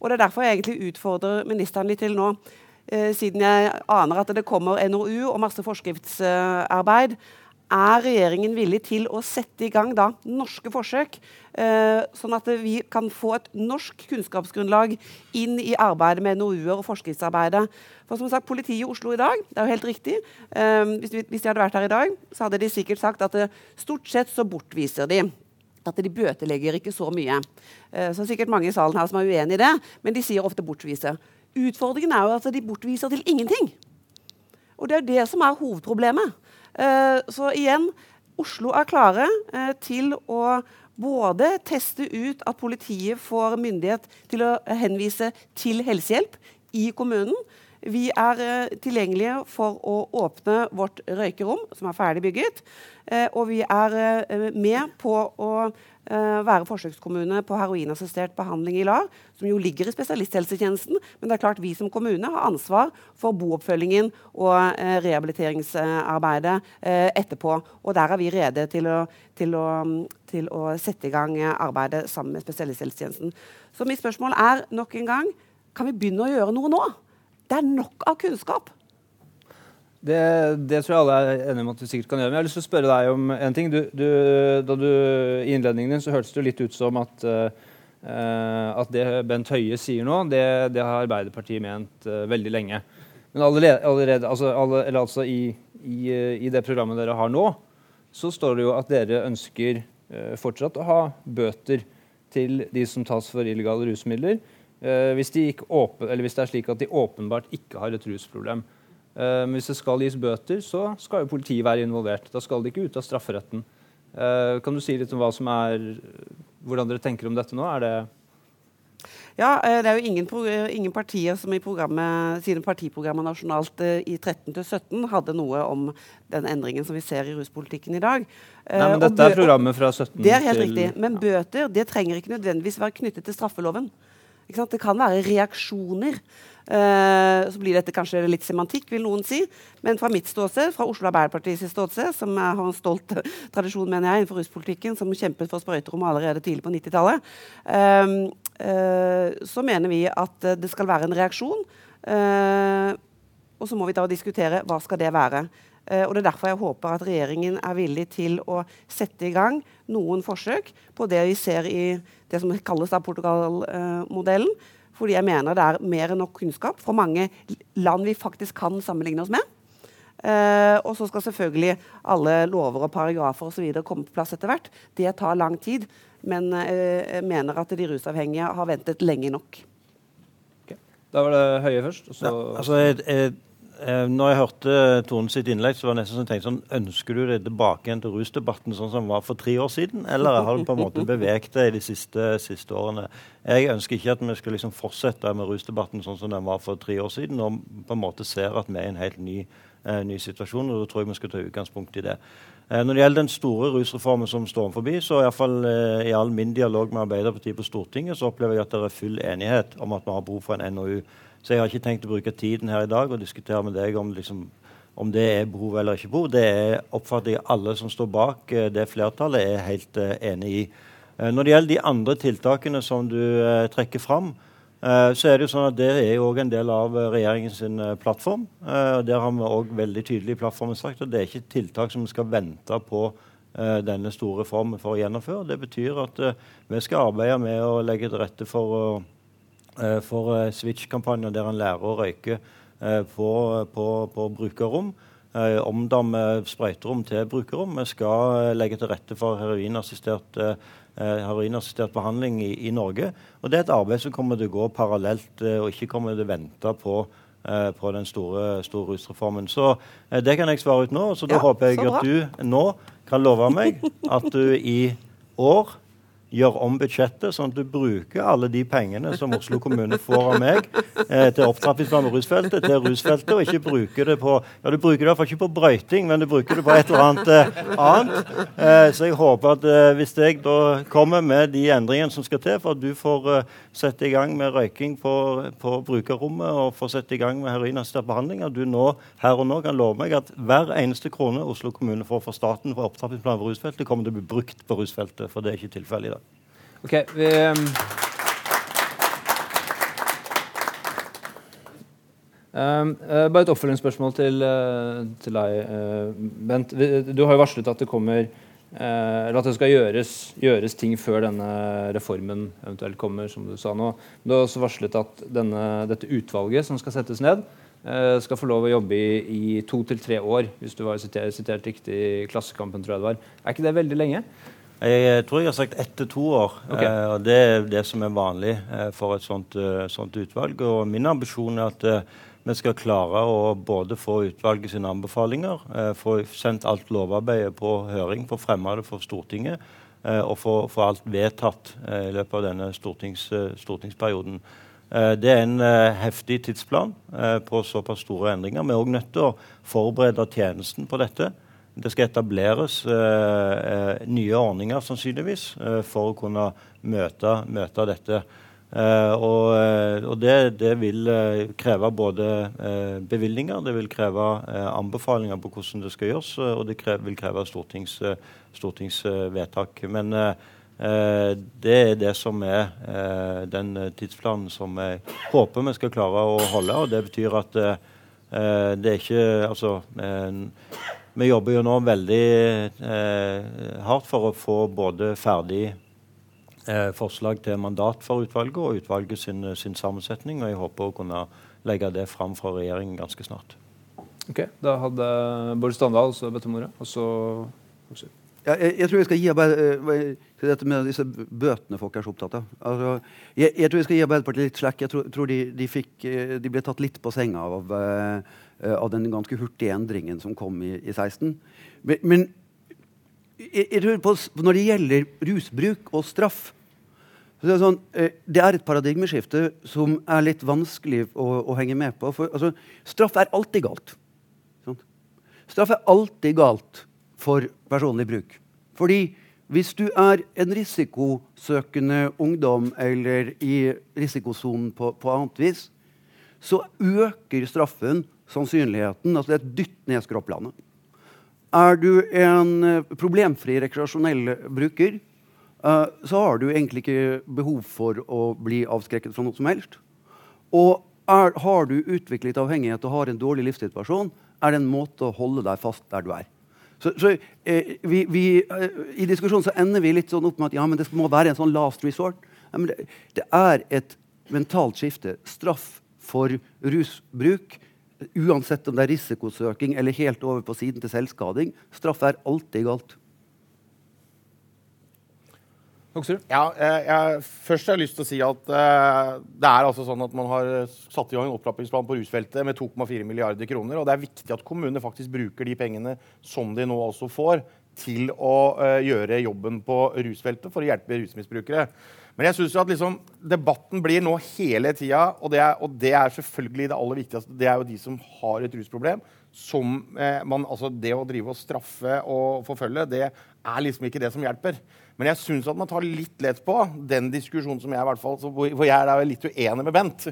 S1: Og Det er derfor jeg egentlig utfordrer ministeren litt til nå. eh, siden jeg aner at det kommer NOU og masse forskriftsarbeid, er regjeringen villig til å sette i gang da, norske forsøk, eh, sånn at vi kan få et norsk kunnskapsgrunnlag inn i arbeidet med NOU-er og forskriftsarbeidet? For som sagt, Politiet i Oslo i dag det er jo helt riktig, eh, hvis, de hadde vært her i dag, så hadde de sikkert sagt at eh, stort sett så bortviser de. At de bøtelegger ikke så mye. Eh, så er sikkert mange i salen her som er uenig i det, men de sier ofte bortvise. Utfordringen er jo at de bortviser til ingenting. Og det er det som er hovedproblemet. Eh, så igjen, Oslo er klare eh, til å både teste ut at politiet får myndighet til å henvise til helsehjelp i kommunen. Vi er uh, tilgjengelige for å åpne vårt røykerom, som er ferdig bygget. Uh, og vi er uh, med på å være forsøkskommune på heroinassistert behandling i LAR, som jo ligger i spesialisthelsetjenesten. Men det er klart vi som kommune har ansvar for booppfølgingen og rehabiliteringsarbeidet etterpå. Og der er vi rede til å, til, å, til å, sette i gang arbeidet sammen med spesialisthelsetjenesten. Så mitt spørsmål er nok en gang kan vi begynne å gjøre noe nå? Det er nok av kunnskap.
S2: Det, det, tror jeg alle er enige om at vi sikkert kan gjøre. Men jeg har lyst til å spørre deg om en ting. Du, du, da du, I innledningen din så hørtes det litt ut som at, uh, at det Bent Høie sier nå, det, det har Arbeiderpartiet ment uh, veldig lenge. Men allerede, allerede altså, alle, altså i, i, i, det programmet dere har nå, så står det jo at dere ønsker uh, fortsatt å ha bøter til de som tas for illegale rusmidler, hvis, de åpen, hvis det er slik at de åpenbart ikke har et rusproblem. Uh, hvis det skal gis bøter, så skal jo politiet være involvert. Da skal de ikke ut av strafferetten. Uh, kan du si litt om er, hvordan dere tenker om dette nå? Er det
S1: ja, eh, Det er jo ingen, ingen partier som i sine partiprogrammer nasjonalt i 13 17 hadde noe om den endringen som vi ser i ruspolitikken i dag.
S2: Nei, men Dette er programmet fra 17
S1: til Det er helt til, riktig. Men bøter det trenger ikke nødvendigvis være knyttet til straffeloven. Det kan være reaksjoner. Uh, så blir dette kanskje litt semantikk, vil noen si. Men fra mitt ståsted, fra Oslo Arbeiderpartiets ståsted, som har en stolt tradisjon mener jeg, innenfor ruspolitikken, som kjempet for sprøyterom allerede tidlig på 90-tallet, uh, uh, så mener vi at det skal være en reaksjon. Eh, og så må vi da diskutere hva skal det være. Og Det er derfor jeg håper at regjeringen er villig til å sette i gang noen forsøk på det vi ser i det som kalles Portugal-modellen fordi jeg mener det er mer enn nok kunnskap fra mange land vi faktisk kan sammenligne oss med. Uh, og så skal selvfølgelig alle lover og paragrafer og så videre komme på plass etter hvert. Det tar lang tid, men uh, jeg mener at de rusavhengige har ventet lenge nok.
S2: Okay. Da var det Høie først. Ja,
S3: altså jeg, jeg Eh, når jeg hørte Tone sitt innlegg, så var det nesten sånn, tenkte sånn, ønsker du deg tilbake igjen til rusdebatten sånn som den var for tre år siden, eller har du på en måte beveget deg de siste, siste, årene? Jeg ønsker ikke at vi skal liksom fortsette med rusdebatten sånn som den var for tre år siden, og på en måte ser at vi er i en helt ny, eh, ny situasjon. og Da tror jeg vi skal ta utgangspunkt i det. Eh, når det gjelder den store rusreformen som står forbi, så i, hvert fall, eh, i all min dialog med Arbeiderpartiet på Stortinget, så opplever jeg at det er full enighet om at vi har behov for en NOU. Så jeg har ikke tenkt å bruke tiden her i dag og diskutere med deg om, liksom, om det er behov eller ikke behov. Det er, oppfatter jeg alle som står bak uh, det flertallet, er helt uh, enig i. Uh, når det gjelder de andre tiltakene som du trekker fram, så er det jo sånn at det er jo en del av regjeringens plattform. Der har vi òg veldig tydelig i plattformen sagt at det er ikke tiltak som vi skal vente på denne store reformen for å gjennomføre. Det betyr at vi skal arbeide med å legge til rette for å Eh, for eh, Switch-kampanjer der en lærer å røyke eh, på, på, på brukerrom. Omdanne sprøyterom til brukerrom. Vi skal legge til rette for heroinassistert, heroinassistert behandling i, i, Norge. Og Det er et arbeid som kommer til å gå parallelt, og ikke kommer til å vente på på den store, store rusreformen. Så det kan jeg svare ut nå. Så da ja, håper jeg at du nå kan love meg at du i år gjør om budsjettet, sånn at du bruker alle de pengene som Oslo kommune får av meg eh, til opptrappingsplan på rusfeltet, til rusfeltet, og ikke bruker det på ja, du bruker det i hvert fall ikke på brøyting, men du bruker det på et eller annet eh, annet. Eh, så jeg håper at eh, hvis jeg da kommer med de endringene som skal til for at du får eh, sette i gang med røyking på, på brukerrommet og får sette i gang med heroinassistert behandling, at du nå her og nå kan love meg at hver eneste krone Oslo kommune får fra staten for opptrappingsplan på rusfeltet, kommer til å bli brukt på rusfeltet, for det er ikke tilfellet i dag.
S2: Ok, vi... Uh, bare et oppfølgingsspørsmål til, uh, til deg, uh, Bent. Du har jo varslet at det kommer eller at det skal gjøres, gjøres, ting før denne reformen eventuelt kommer, som du sa nå. Du har også varslet at denne, dette utvalget som skal settes ned, skal få lov å jobbe i, i to til tre år, hvis du var sitert, sitert riktig i Klassekampen. tror jeg det var. Er ikke det veldig lenge?
S3: Jeg tror jeg har sagt ett til to år. Okay. Eh, og Det er det som er vanlig eh, for et sånt, uh, sånt, utvalg. Og Min ambisjon er at uh, vi skal klare å både få utvalget sine anbefalinger, uh, få sendt alt lovarbeidet på høring, få fremma det for Stortinget, og få, få, alt vedtatt i løpet av denne stortings, stortingsperioden. Det er en heftig tidsplan på såpass store endringer. Vi er òg nødt til å forberede tjenesten på dette. Det skal etableres eh, eh, nye ordninger sannsynligvis eh, for å kunne møte, møte dette. Eh, og, og det, det, vil kreve både eh, bevilgninger, det vil kreve anbefalinger på hvordan det skal gjøres, og det krever, vil kreve stortings, stortingsvedtak. Men det er det som er den tidsplanen som jeg håper vi skal klare å holde. Og det betyr at det er ikke Altså vi jobber jo nå veldig eh, hardt for å få både ferdig eh, forslag til mandat for utvalget og utvalget sin, sin, sammensetning. Og jeg håper å kunne legge det fram fra regjeringen ganske snart.
S2: Ok, Da hadde Bård Standal også bedt om ordet. Og så
S5: ja, jeg, jeg, tror jeg skal gi Arbeiderpartiet uh, dette med disse bøtene folk er så opptatt av. Altså, jeg, jeg, tror jeg skal gi Arbeiderpartiet litt slekk. Jeg tror, tror de, de, fikk, uh, de, ble tatt litt på senga av Eh, av den ganske hurtige endringen som kom i, i 16. Men, men jeg, tror på, når det gjelder rusbruk og straff så det, er sånn, eh, det er et paradigmeskifte som er litt vanskelig å, å henge med på. For altså, straff er alltid galt. Sånn. Straff er alltid galt for personlig bruk. Fordi hvis du er en risikosøkende ungdom eller i risikosonen på, på annet vis, så øker straffen sannsynligheten. altså Det er et dytt ned skråplanet. Er du en uh, problemfri rekreasjonell bruker, uh, så har du egentlig ikke behov for å bli avskrekket fra noe som helst. Og er, har du utviklet avhengighet og har en dårlig livssituasjon, er det en måte å holde deg fast der du er. Så, så eh, vi, vi, eh, I diskusjonen så ender vi litt sånn opp med at ja, men det må være en sånn last resort. Ja, det, det, er et mentalt skifte. Straff for rusbruk Uansett om det er risikosøking eller helt over på siden til selvskading. Straff er alltid galt.
S4: Ja, jeg, jeg, først har jeg lyst til å si at uh, det er altså sånn at man har satt i gang en opptrappingsplan på rusfeltet med 2,4 milliarder kroner. Og det er viktig at kommunene faktisk bruker de pengene som de nå altså får, til å uh, gjøre jobben på rusfeltet for å hjelpe rusmisbrukere. Men jeg synes at liksom, debatten blir nå hele tida, og, og, det er selvfølgelig det aller viktigste. Det er jo de som har et rusproblem. Som, eh, man, altså det å drive og straffe og forfølge, det er liksom ikke det som hjelper. Men jeg syns at man tar litt lett på den diskusjonen som jeg i hvert fall, hvor, jeg er litt uenig med Bent.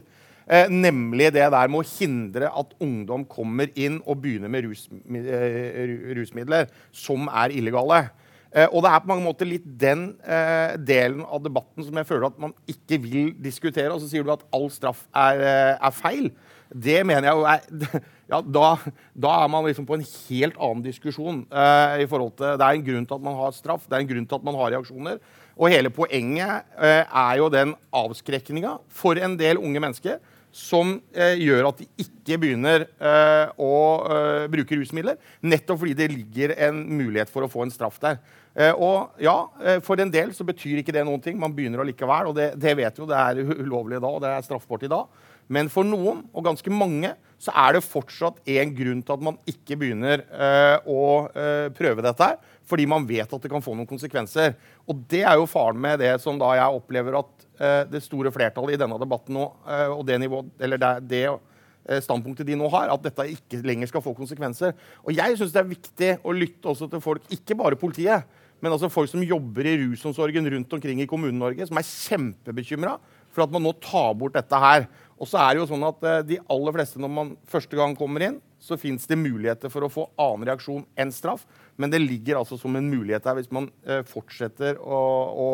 S4: Eh, nemlig det der med å hindre at ungdom kommer inn og begynner med rus, eh, rusmidler som er illegale. Eh, og det er på mange måter litt den eh, delen av debatten som jeg føler at man ikke vil diskutere. Og så sier du at all straff er, eh, er feil. Det mener jeg jo er ja, da, da, er man liksom på en helt annen diskusjon. Eh, i forhold til, Det er en grunn til at man har straff, det er en grunn til at man har reaksjoner. Og hele poenget eh, er jo den avskrekninga for en del unge mennesker som eh, gjør at de ikke begynner eh, å eh, bruke rusmidler. Nettopp fordi det ligger en mulighet for å få en straff der. Eh, og ja, For en del så betyr ikke det noen ting. Man begynner allikevel. Og det, det vet jo, det er ulovlig da, og det er straffbart i dag. Men for noen, og ganske mange, så er det fortsatt en grunn til at man ikke begynner uh, å uh, prøve dette. her, Fordi man vet at det kan få noen konsekvenser. Og det er jo faren med det som da jeg opplever at uh, det store flertallet i denne debatten nå, og det, nivå, eller det, det standpunktet de nå har, at dette ikke lenger skal få konsekvenser. Og jeg syns det er viktig å lytte også til folk, ikke bare politiet, men altså folk som jobber i rusomsorgen rundt omkring i Kommune-Norge, som er kjempebekymra for at man nå tar bort dette her. Og så er det jo sånn at eh, de aller fleste, når man første gang kommer inn, så fins det muligheter for å få annen reaksjon enn straff. Men det ligger altså som en mulighet her hvis man eh, fortsetter å, å,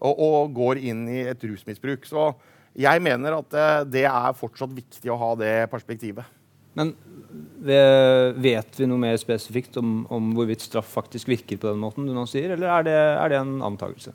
S4: å, å går inn i et rusmisbruk. Så Jeg mener at eh, det er fortsatt viktig å ha det perspektivet.
S2: Men vet vi noe mer spesifikt om, om hvorvidt straff faktisk virker på den måten du nå sier, eller er det, er det en antakelse?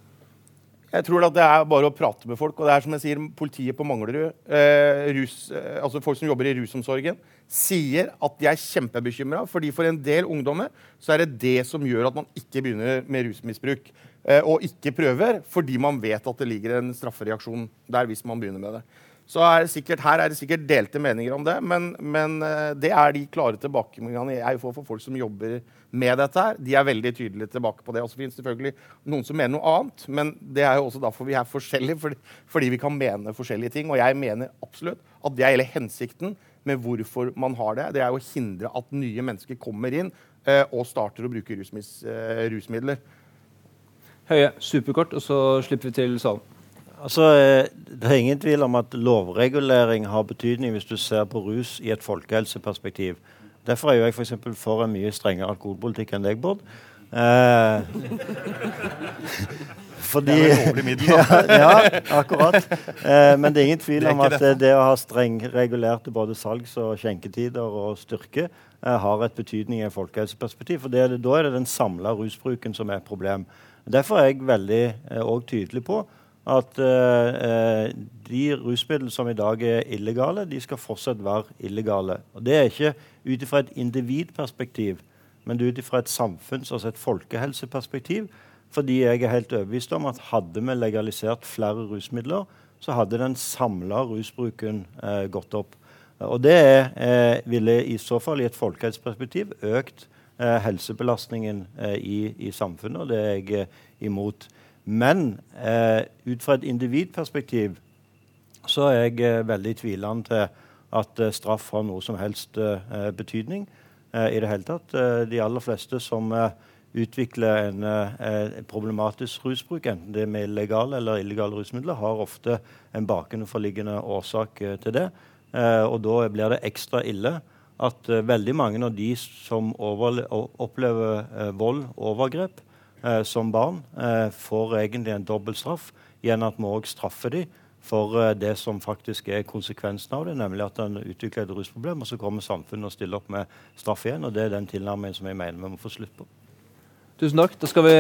S4: Jeg tror at det er bare å prate med folk. og det er som jeg sier, Politiet på Manglerud, eh, rus, eh, altså folk som jobber i rusomsorgen, sier at de er kjempebekymra. fordi for en del ungdommer så er det det som gjør at man ikke begynner med rusmisbruk. Eh, og ikke prøver, fordi man vet at det ligger en straffereaksjon der hvis man begynner med det. Så er sikkert, Her er det sikkert delte meninger om det, men, men eh, det er de klare tilbakemeldingene jeg får for folk som jobber med dette. her. De er veldig tydelige tilbake på det. Og så finnes selvfølgelig noen som mener noe annet, men det er jo også derfor vi er forskjellige. Fordi, fordi vi kan mene forskjellige ting. Og jeg mener absolutt at det er hele hensikten med hvorfor man har det. Det er å hindre at nye mennesker kommer inn eh, og starter å bruke rusmis, eh, rusmidler.
S2: Høie, superkort, og så slipper vi til salen.
S3: Altså, eh, Det er ingen tvil om at lovregulering har betydning hvis du ser på rus i et folkehelseperspektiv. Derfor er jo jeg for, eksempel for en mye strengere alkoholpolitikk enn deg, Bård. Eh, fordi
S4: Det er vel lovlig middel, da.
S3: ja, ja, akkurat. Eh, men det er ingen tvil om at eh, det å ha strengregulerte både salgs- og skjenketider og styrke eh, har et betydning i et folkehelseperspektiv. For det, er det- da er det den samla rusbruken som er et problem. Derfor er jeg veldig eh, tydelig på at eh, eh, de rusmidlene som i dag er illegale, de skal fortsatt være illegale. Og Det er ikke ut ifra et individperspektiv, men ut ifra et samfunns- altså et folkehelseperspektiv. Fordi jeg er helt overbevist om at hadde vi legalisert flere rusmidler, så hadde den samla rusbruken eh, gått opp. Og det eh, ville i så fall i et folkehelseperspektiv økt eh, helsebelastningen eh, i, i samfunnet, og det er jeg imot. Men eh, ut fra et individperspektiv så er jeg eh, veldig tvilende til at eh, straff har noe som helst eh, betydning eh, i det hele tatt. Eh, de aller fleste som utvikler en problematisk rusbruk, enten det er med illegale eller illegale rusmidler, har ofte en bakenforliggende årsak til det. Og da blir det ekstra ille at veldig mange av de som overle opplever vold og overgrep eh, som barn, eh, får egentlig en dobbelt straff gjennom at vi òg straffer dem for eh, det som faktisk er konsekvensen av det, nemlig at en utvikler et rusproblem, og så kommer samfunnet og stiller opp med straff igjen. og Det er den tilnærmingen som jeg mener vi må få slutt på.
S2: Tusen takk. Da skal vi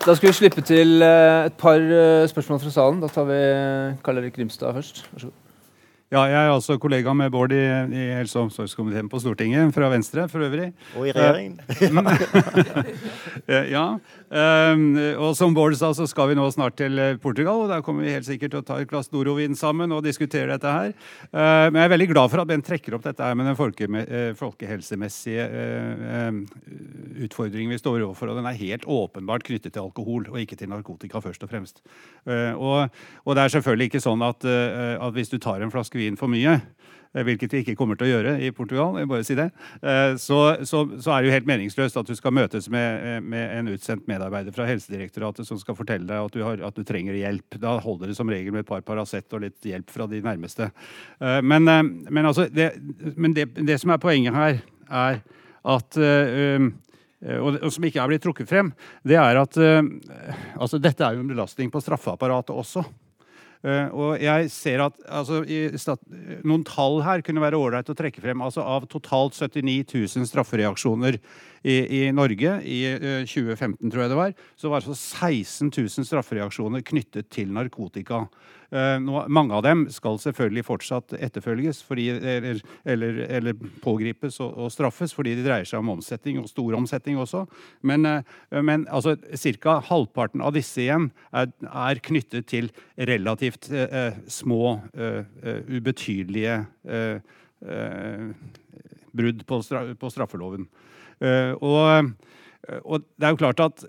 S2: da skal vi slippe til eh, et par eh, spørsmål fra salen. Da tar vi Karl Erik Grimstad først. Vær så god.
S6: Ja, jeg er altså kollega med Bård i, i helse- og omsorgskomiteen på Stortinget, fra Venstre for øvrig.
S3: Og i regjeringen.
S6: Eh, ja, ehm, og som Bård sa, så skal vi nå snart til eh, Portugal, og der kommer vi helt sikkert til å ta et glass Dorovin sammen og diskutere dette her. Eh, men jeg er veldig glad for at Bent trekker opp dette her med den folke, eh, folkehelsemessige eh, eh, utfordringen vi står overfor, og den er helt åpenbart knyttet til alkohol, og ikke til narkotika først og fremst. Og, og det er selvfølgelig ikke sånn at, at hvis du tar en flaske vin for mye, hvilket vi ikke kommer til å gjøre i Portugal, jeg bare si det, eh, så, så, så er det jo helt meningsløst at du skal møtes med, eh, med en utsendt medarbeider fra Helsedirektoratet som skal fortelle deg at du, har, at du trenger hjelp. Da holder det som regel med et par Paracet og litt hjelp fra de nærmeste. Eh, Men, eh, men, altså, det, men det, det som er poenget her, er at eh, um, Eh, og, som ikke er blitt trukket frem, det er at eh, altså dette er jo en belastning på straffeapparatet også. Eh, og jeg ser at altså, Noen tall her kunne være ålreit å trekke frem. altså Av totalt 79 000 straffereaksjoner i, i Norge i eh, 2015, tror jeg det var, så var altså 16 000 straffereaksjoner knyttet til narkotika. Eh, nå, mange av dem skal selvfølgelig fortsatt etterfølges fordi, eller, eller, eller pågripes og, og straffes fordi de dreier seg om omsetning, og stor omsetning også. Men, eh, men altså, ca. halvparten av disse igjen er, er knyttet til relativt eh, eh, små, eh, eh, ubetydelige eh, eh, brudd på, straf, på straffeloven. Eh, og, og det er jo klart at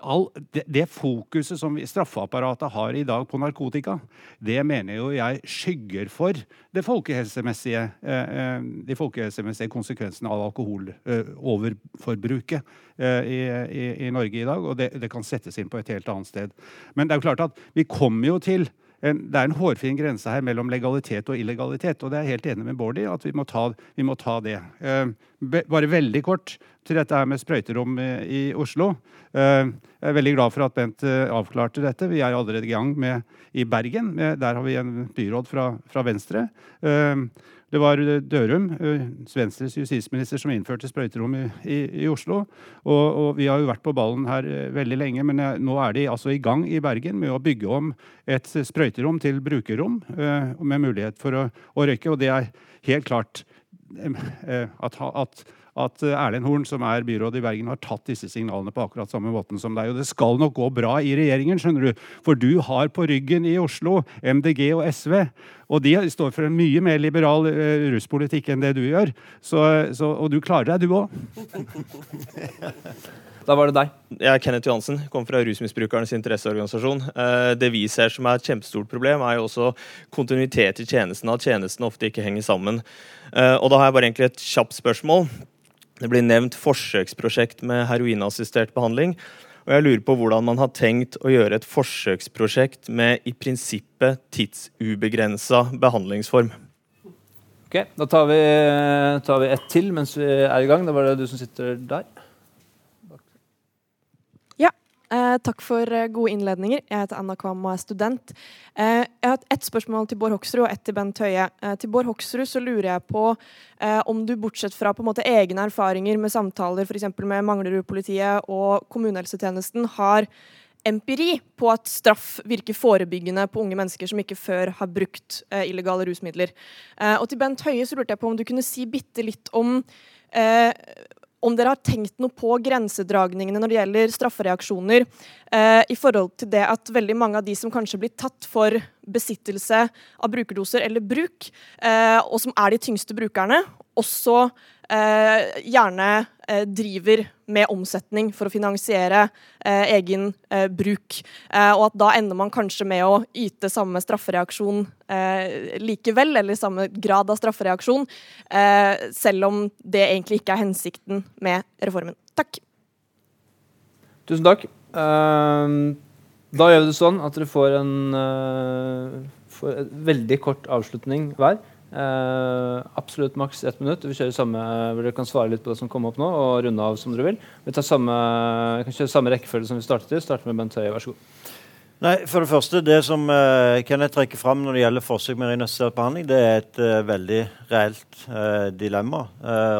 S6: all, det, det fokuset som straffeapparatet har i dag på narkotika, det mener jo jeg skygger for det folkehelsemessige, eh, eh, de folkehelsemessige konsekvensene av alkoholoverbruket eh, i, i, i Norge i dag. Og det, det kan settes inn på et helt annet sted. Men det er jo klart at vi kommer jo til det er en hårfin grense her mellom legalitet og illegalitet. Og det er jeg helt enig med Bård i, at vi må ta, vi må ta det. Eh, bare veldig kort. til dette her med sprøyterom i, Oslo. Uh, jeg er veldig glad for at Bent uh, avklarte dette. Vi er allerede i gang med i Bergen. Der har vi en byråd fra, fra Venstre. Det var Dørum, Venstres justisminister, som innførte sprøyterom i, i, i Oslo. Og, og, vi har jo vært på ballen her veldig lenge, men nå er de altså i gang i Bergen med å bygge om et sprøyterom til brukerrom med mulighet for å, å røyke. Og det er helt klart at, at at eh, Erlend Horn, som er byrådet i Bergen, har tatt disse signalene på akkurat samme måten som deg. Og det skal nok gå bra i regjeringen, skjønner du. For du har på ryggen i Oslo MDG og SV. Og de står for en mye mer liberal uh, russpolitikk enn det du gjør. Så, så, og du klarer deg, du òg.
S2: Da var det deg.
S7: Jeg er Kenneth Johansen, kommer fra Rusmisbrukernes interesseorganisasjon. Eh, det vi ser som er et kjempestort problem, er jo også kontinuitet i tjenesten, at tjenestene ofte ikke henger sammen. Og da har jeg bare egentlig et kjapt spørsmål. Det blir nevnt forsøksprosjekt med heroinassistert behandling. Og jeg lurer på hvordan man har tenkt å gjøre et forsøksprosjekt med i prinsippet tidsubegrensa behandlingsform.
S2: Ok, Da tar vi, tar vi ett til mens vi er i gang. Da var det du som sitter der.
S8: Eh, takk for eh, gode innledninger. Jeg heter Anna Kvam og er student. Eh, jeg har ett spørsmål til Bård Hoksrud og ett til Bent Høie. Eh, til Bård Hoksrud så lurer jeg på eh, om du bortsett fra på en måte egne erfaringer med samtaler f.eks. med Manglerud-politiet og kommunehelsetjenesten, har empiri på at straff virker forebyggende på unge mennesker som ikke før har brukt eh, illegale rusmidler. og til Bent Høie så lurte jeg på om du kunne si bitte litt om om dere har tenkt noe på grensedragningene når det gjelder straffereaksjoner, eh, i forhold til det at veldig mange av de som kanskje blir tatt for besittelse av brukerdoser eller bruk, eh, og som er de tyngste brukerne, også eh, gjerne eh, driver med omsetning for å finansiere eh, egen eh, bruk. Eh, og at da ender man kanskje med å yte samme straffereaksjon eh, likevel, eller samme grad av straffereaksjon, selv om det egentlig ikke er hensikten med reformen. Takk.
S2: Tusen takk. da gjør vi det sånn at dere får en, får en veldig kort avslutning hver. Uh, absolutt maks ett minutt. Vi kjører samme, Dere kan svare litt på det som kom opp nå, og runde av som dere vil. Vi tar samme, kan kjøre samme rekkefølge som vi startet i. Starter med Bent Høie, vær så god.
S3: Nei, for Det første, det som uh, Kenneth trekker fram når det gjelder forsøk med reinvestert behandling, det er et uh, veldig reelt uh, dilemma.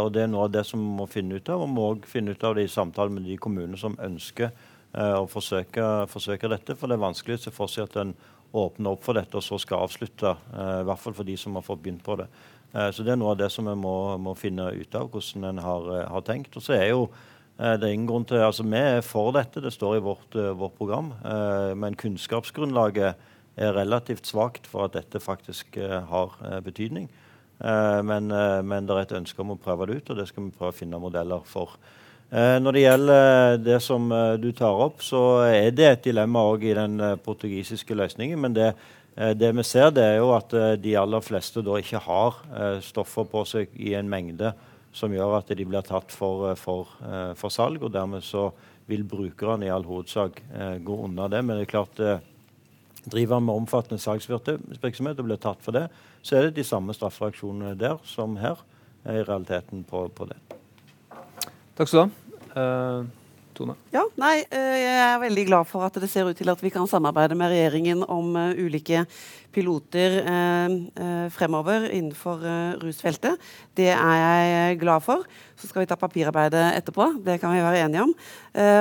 S3: og Det er noe av det som vi må finne ut av. Og må også finne ut av det i samtale med de kommunene som ønsker å forsøke, forsøke, dette. For det er vanskelig å se for seg at en åpne opp for dette og så skal avslutte. Uh, I hvert fall for de som har fått begynt på det. Uh, så Det er noe av det som vi må, må finne ut av, hvordan en har, uh, har, tenkt. Og så er jo det er ingen grunn til, altså Vi er for dette, det står i vårt, vårt program. men kunnskapsgrunnlaget er relativt svakt for at dette faktisk har betydning. Men, men, det er et ønske om å prøve det ut, og det skal vi prøve å finne modeller for. Eh, når det gjelder det som eh, du tar opp, så er det et dilemma òg i den eh, portugisiske løsningen. Men det, det, vi ser, det er jo at de aller fleste da ikke har stoffer på seg i en mengde som gjør at de blir tatt for, for, for salg. Og dermed så vil brukerne i all hovedsak gå unna det. Men det er klart driver med omfattende salgsvirksomhet og blir tatt for det, så er det de samme straffereaksjonene der som her er i realiteten på, på det.
S2: Takk skal du ha. Tone?
S1: Ja, nei, uh, Jeg er veldig glad for at det ser ut til at vi kan samarbeide med regjeringen om uh, ulike piloter fremover innenfor rusfeltet. Det er jeg glad for. Så skal vi ta papirarbeidet etterpå. Det kan vi være enige om.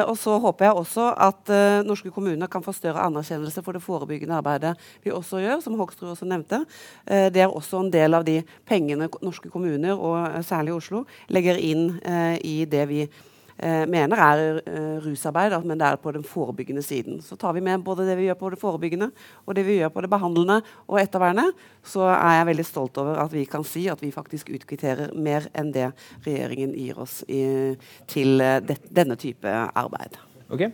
S1: og så håper jeg også at norske kommuner kan få større anerkjennelse for det forebyggende arbeidet vi også gjør, som Hoksrud også nevnte. det er også en del av de pengene norske kommuner, og særlig Oslo, legger inn i det vi gjør eh, mener er eh, rusarbeid, men det er på den forebyggende siden. Så tar vi med både det vi gjør på det forebyggende, og det vi gjør på det behandlende og ettervernet, så er jeg veldig stolt over at vi kan si at vi faktisk utkvitterer mer enn det regjeringen gir oss i, til uh, det, denne type arbeid.
S2: Okay.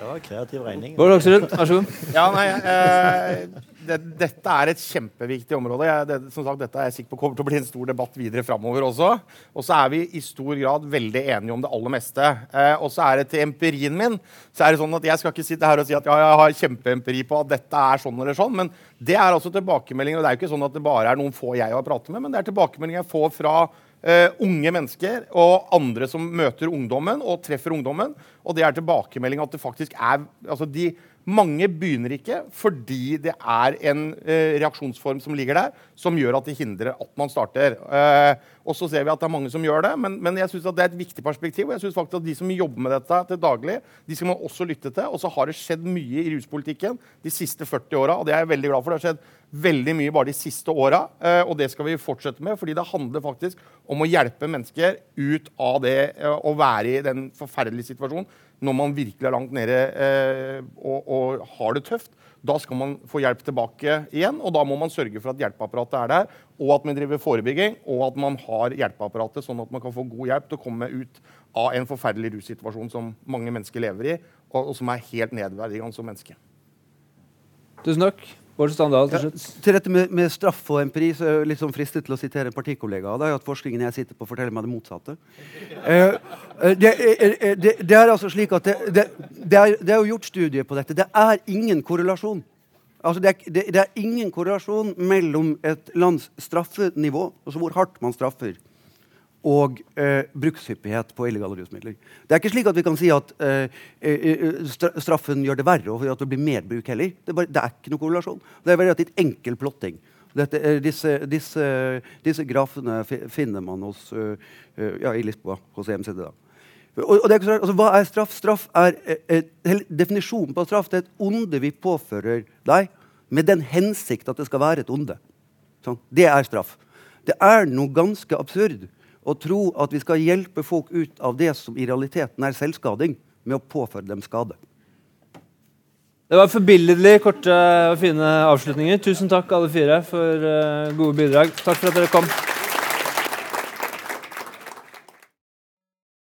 S3: Ja, kreativ regning.
S2: Bård Hoksrud, vær så god.
S4: Ja, nei, eh, det, dette er et kjempeviktig område. Jeg, det, som sagt, dette er jeg sikker på kommer til å bli en stor debatt videre framover også. Og så er vi i stor grad veldig enige om det aller meste. Eh, og så er det til empirien min. så er det sånn at Jeg skal ikke sitte her og si at ja, jeg har kjempeempiri på at dette er sånn eller sånn. Men det er altså tilbakemeldinger. Og det er jo ikke sånn at det bare er noen få jeg har pratet med, men det er tilbakemeldinger jeg får fra Uh, unge mennesker og andre som møter ungdommen og treffer ungdommen. Og det er tilbakemelding at det faktisk er altså de, mange begynner ikke fordi det er en uh, reaksjonsform som ligger der, som gjør at det hindrer at man starter. Eh, og så ser vi at det er mange som gjør det, men, men jeg synes at det er et viktig perspektiv. Og jeg synes faktisk at de som jobber med dette til daglig, de skal man også lytte til. Og så har det skjedd mye i ruspolitikken de siste 40 åra, og det er jeg veldig glad for. Det har skjedd veldig mye bare de siste åra, eh, og det skal vi fortsette med. fordi det handler faktisk om å hjelpe mennesker ut av det eh, å være i den forferdelige situasjonen når man virkelig er langt nede eh, og, og, har det tøft. Da skal man få hjelp tilbake igjen, og da må man sørge for at hjelpeapparatet er der, og at man driver forebygging, og at man har hjelpeapparatet, sånn at man kan få god hjelp til å komme ut av en forferdelig russituasjon som mange mennesker lever i, og, som er helt nedverdigende som menneske.
S2: Tusen takk. Bård Standal, til slutt.
S5: Ja, til dette med, med, straff og empiri så er jeg litt sånn fristet til å sitere en partikollega av deg, at forskningen jeg sitter på, forteller meg det motsatte. Eh, eh det, er, det, det, er altså slik at det, det, er, det er jo gjort studier på dette. Det er ingen korrelasjon. Altså det, er, det, er, ingen korrelasjon mellom et lands straffenivå, altså hvor hardt man straffer, og eh, brukshyppighet på illegale rusmidler. Det er ikke slik at vi kan si at eh, eh straffen gjør det verre, og at det blir mer bruk heller. Det er, bare, det er ikke noe korrelasjon. Det er relativt enkel plotting. Dette, eh, disse, disse, disse, grafene finner man hos, uh, ja, i Lisboa, hos EMCD. Da. Og, og er altså, hva er straff? Straff er, eh, Definisjonen på straff det er et onde vi påfører deg med den hensikt at det skal være et onde. Sånn. Det er straff. Det er noe ganske absurd å tro at vi skal hjelpe folk ut av det som i realiteten er selvskading, med å påføre dem skade.
S2: Det var forbilledlig korte og fine avslutninger. Tusen takk alle fire for uh, gode bidrag. Takk for at dere kom.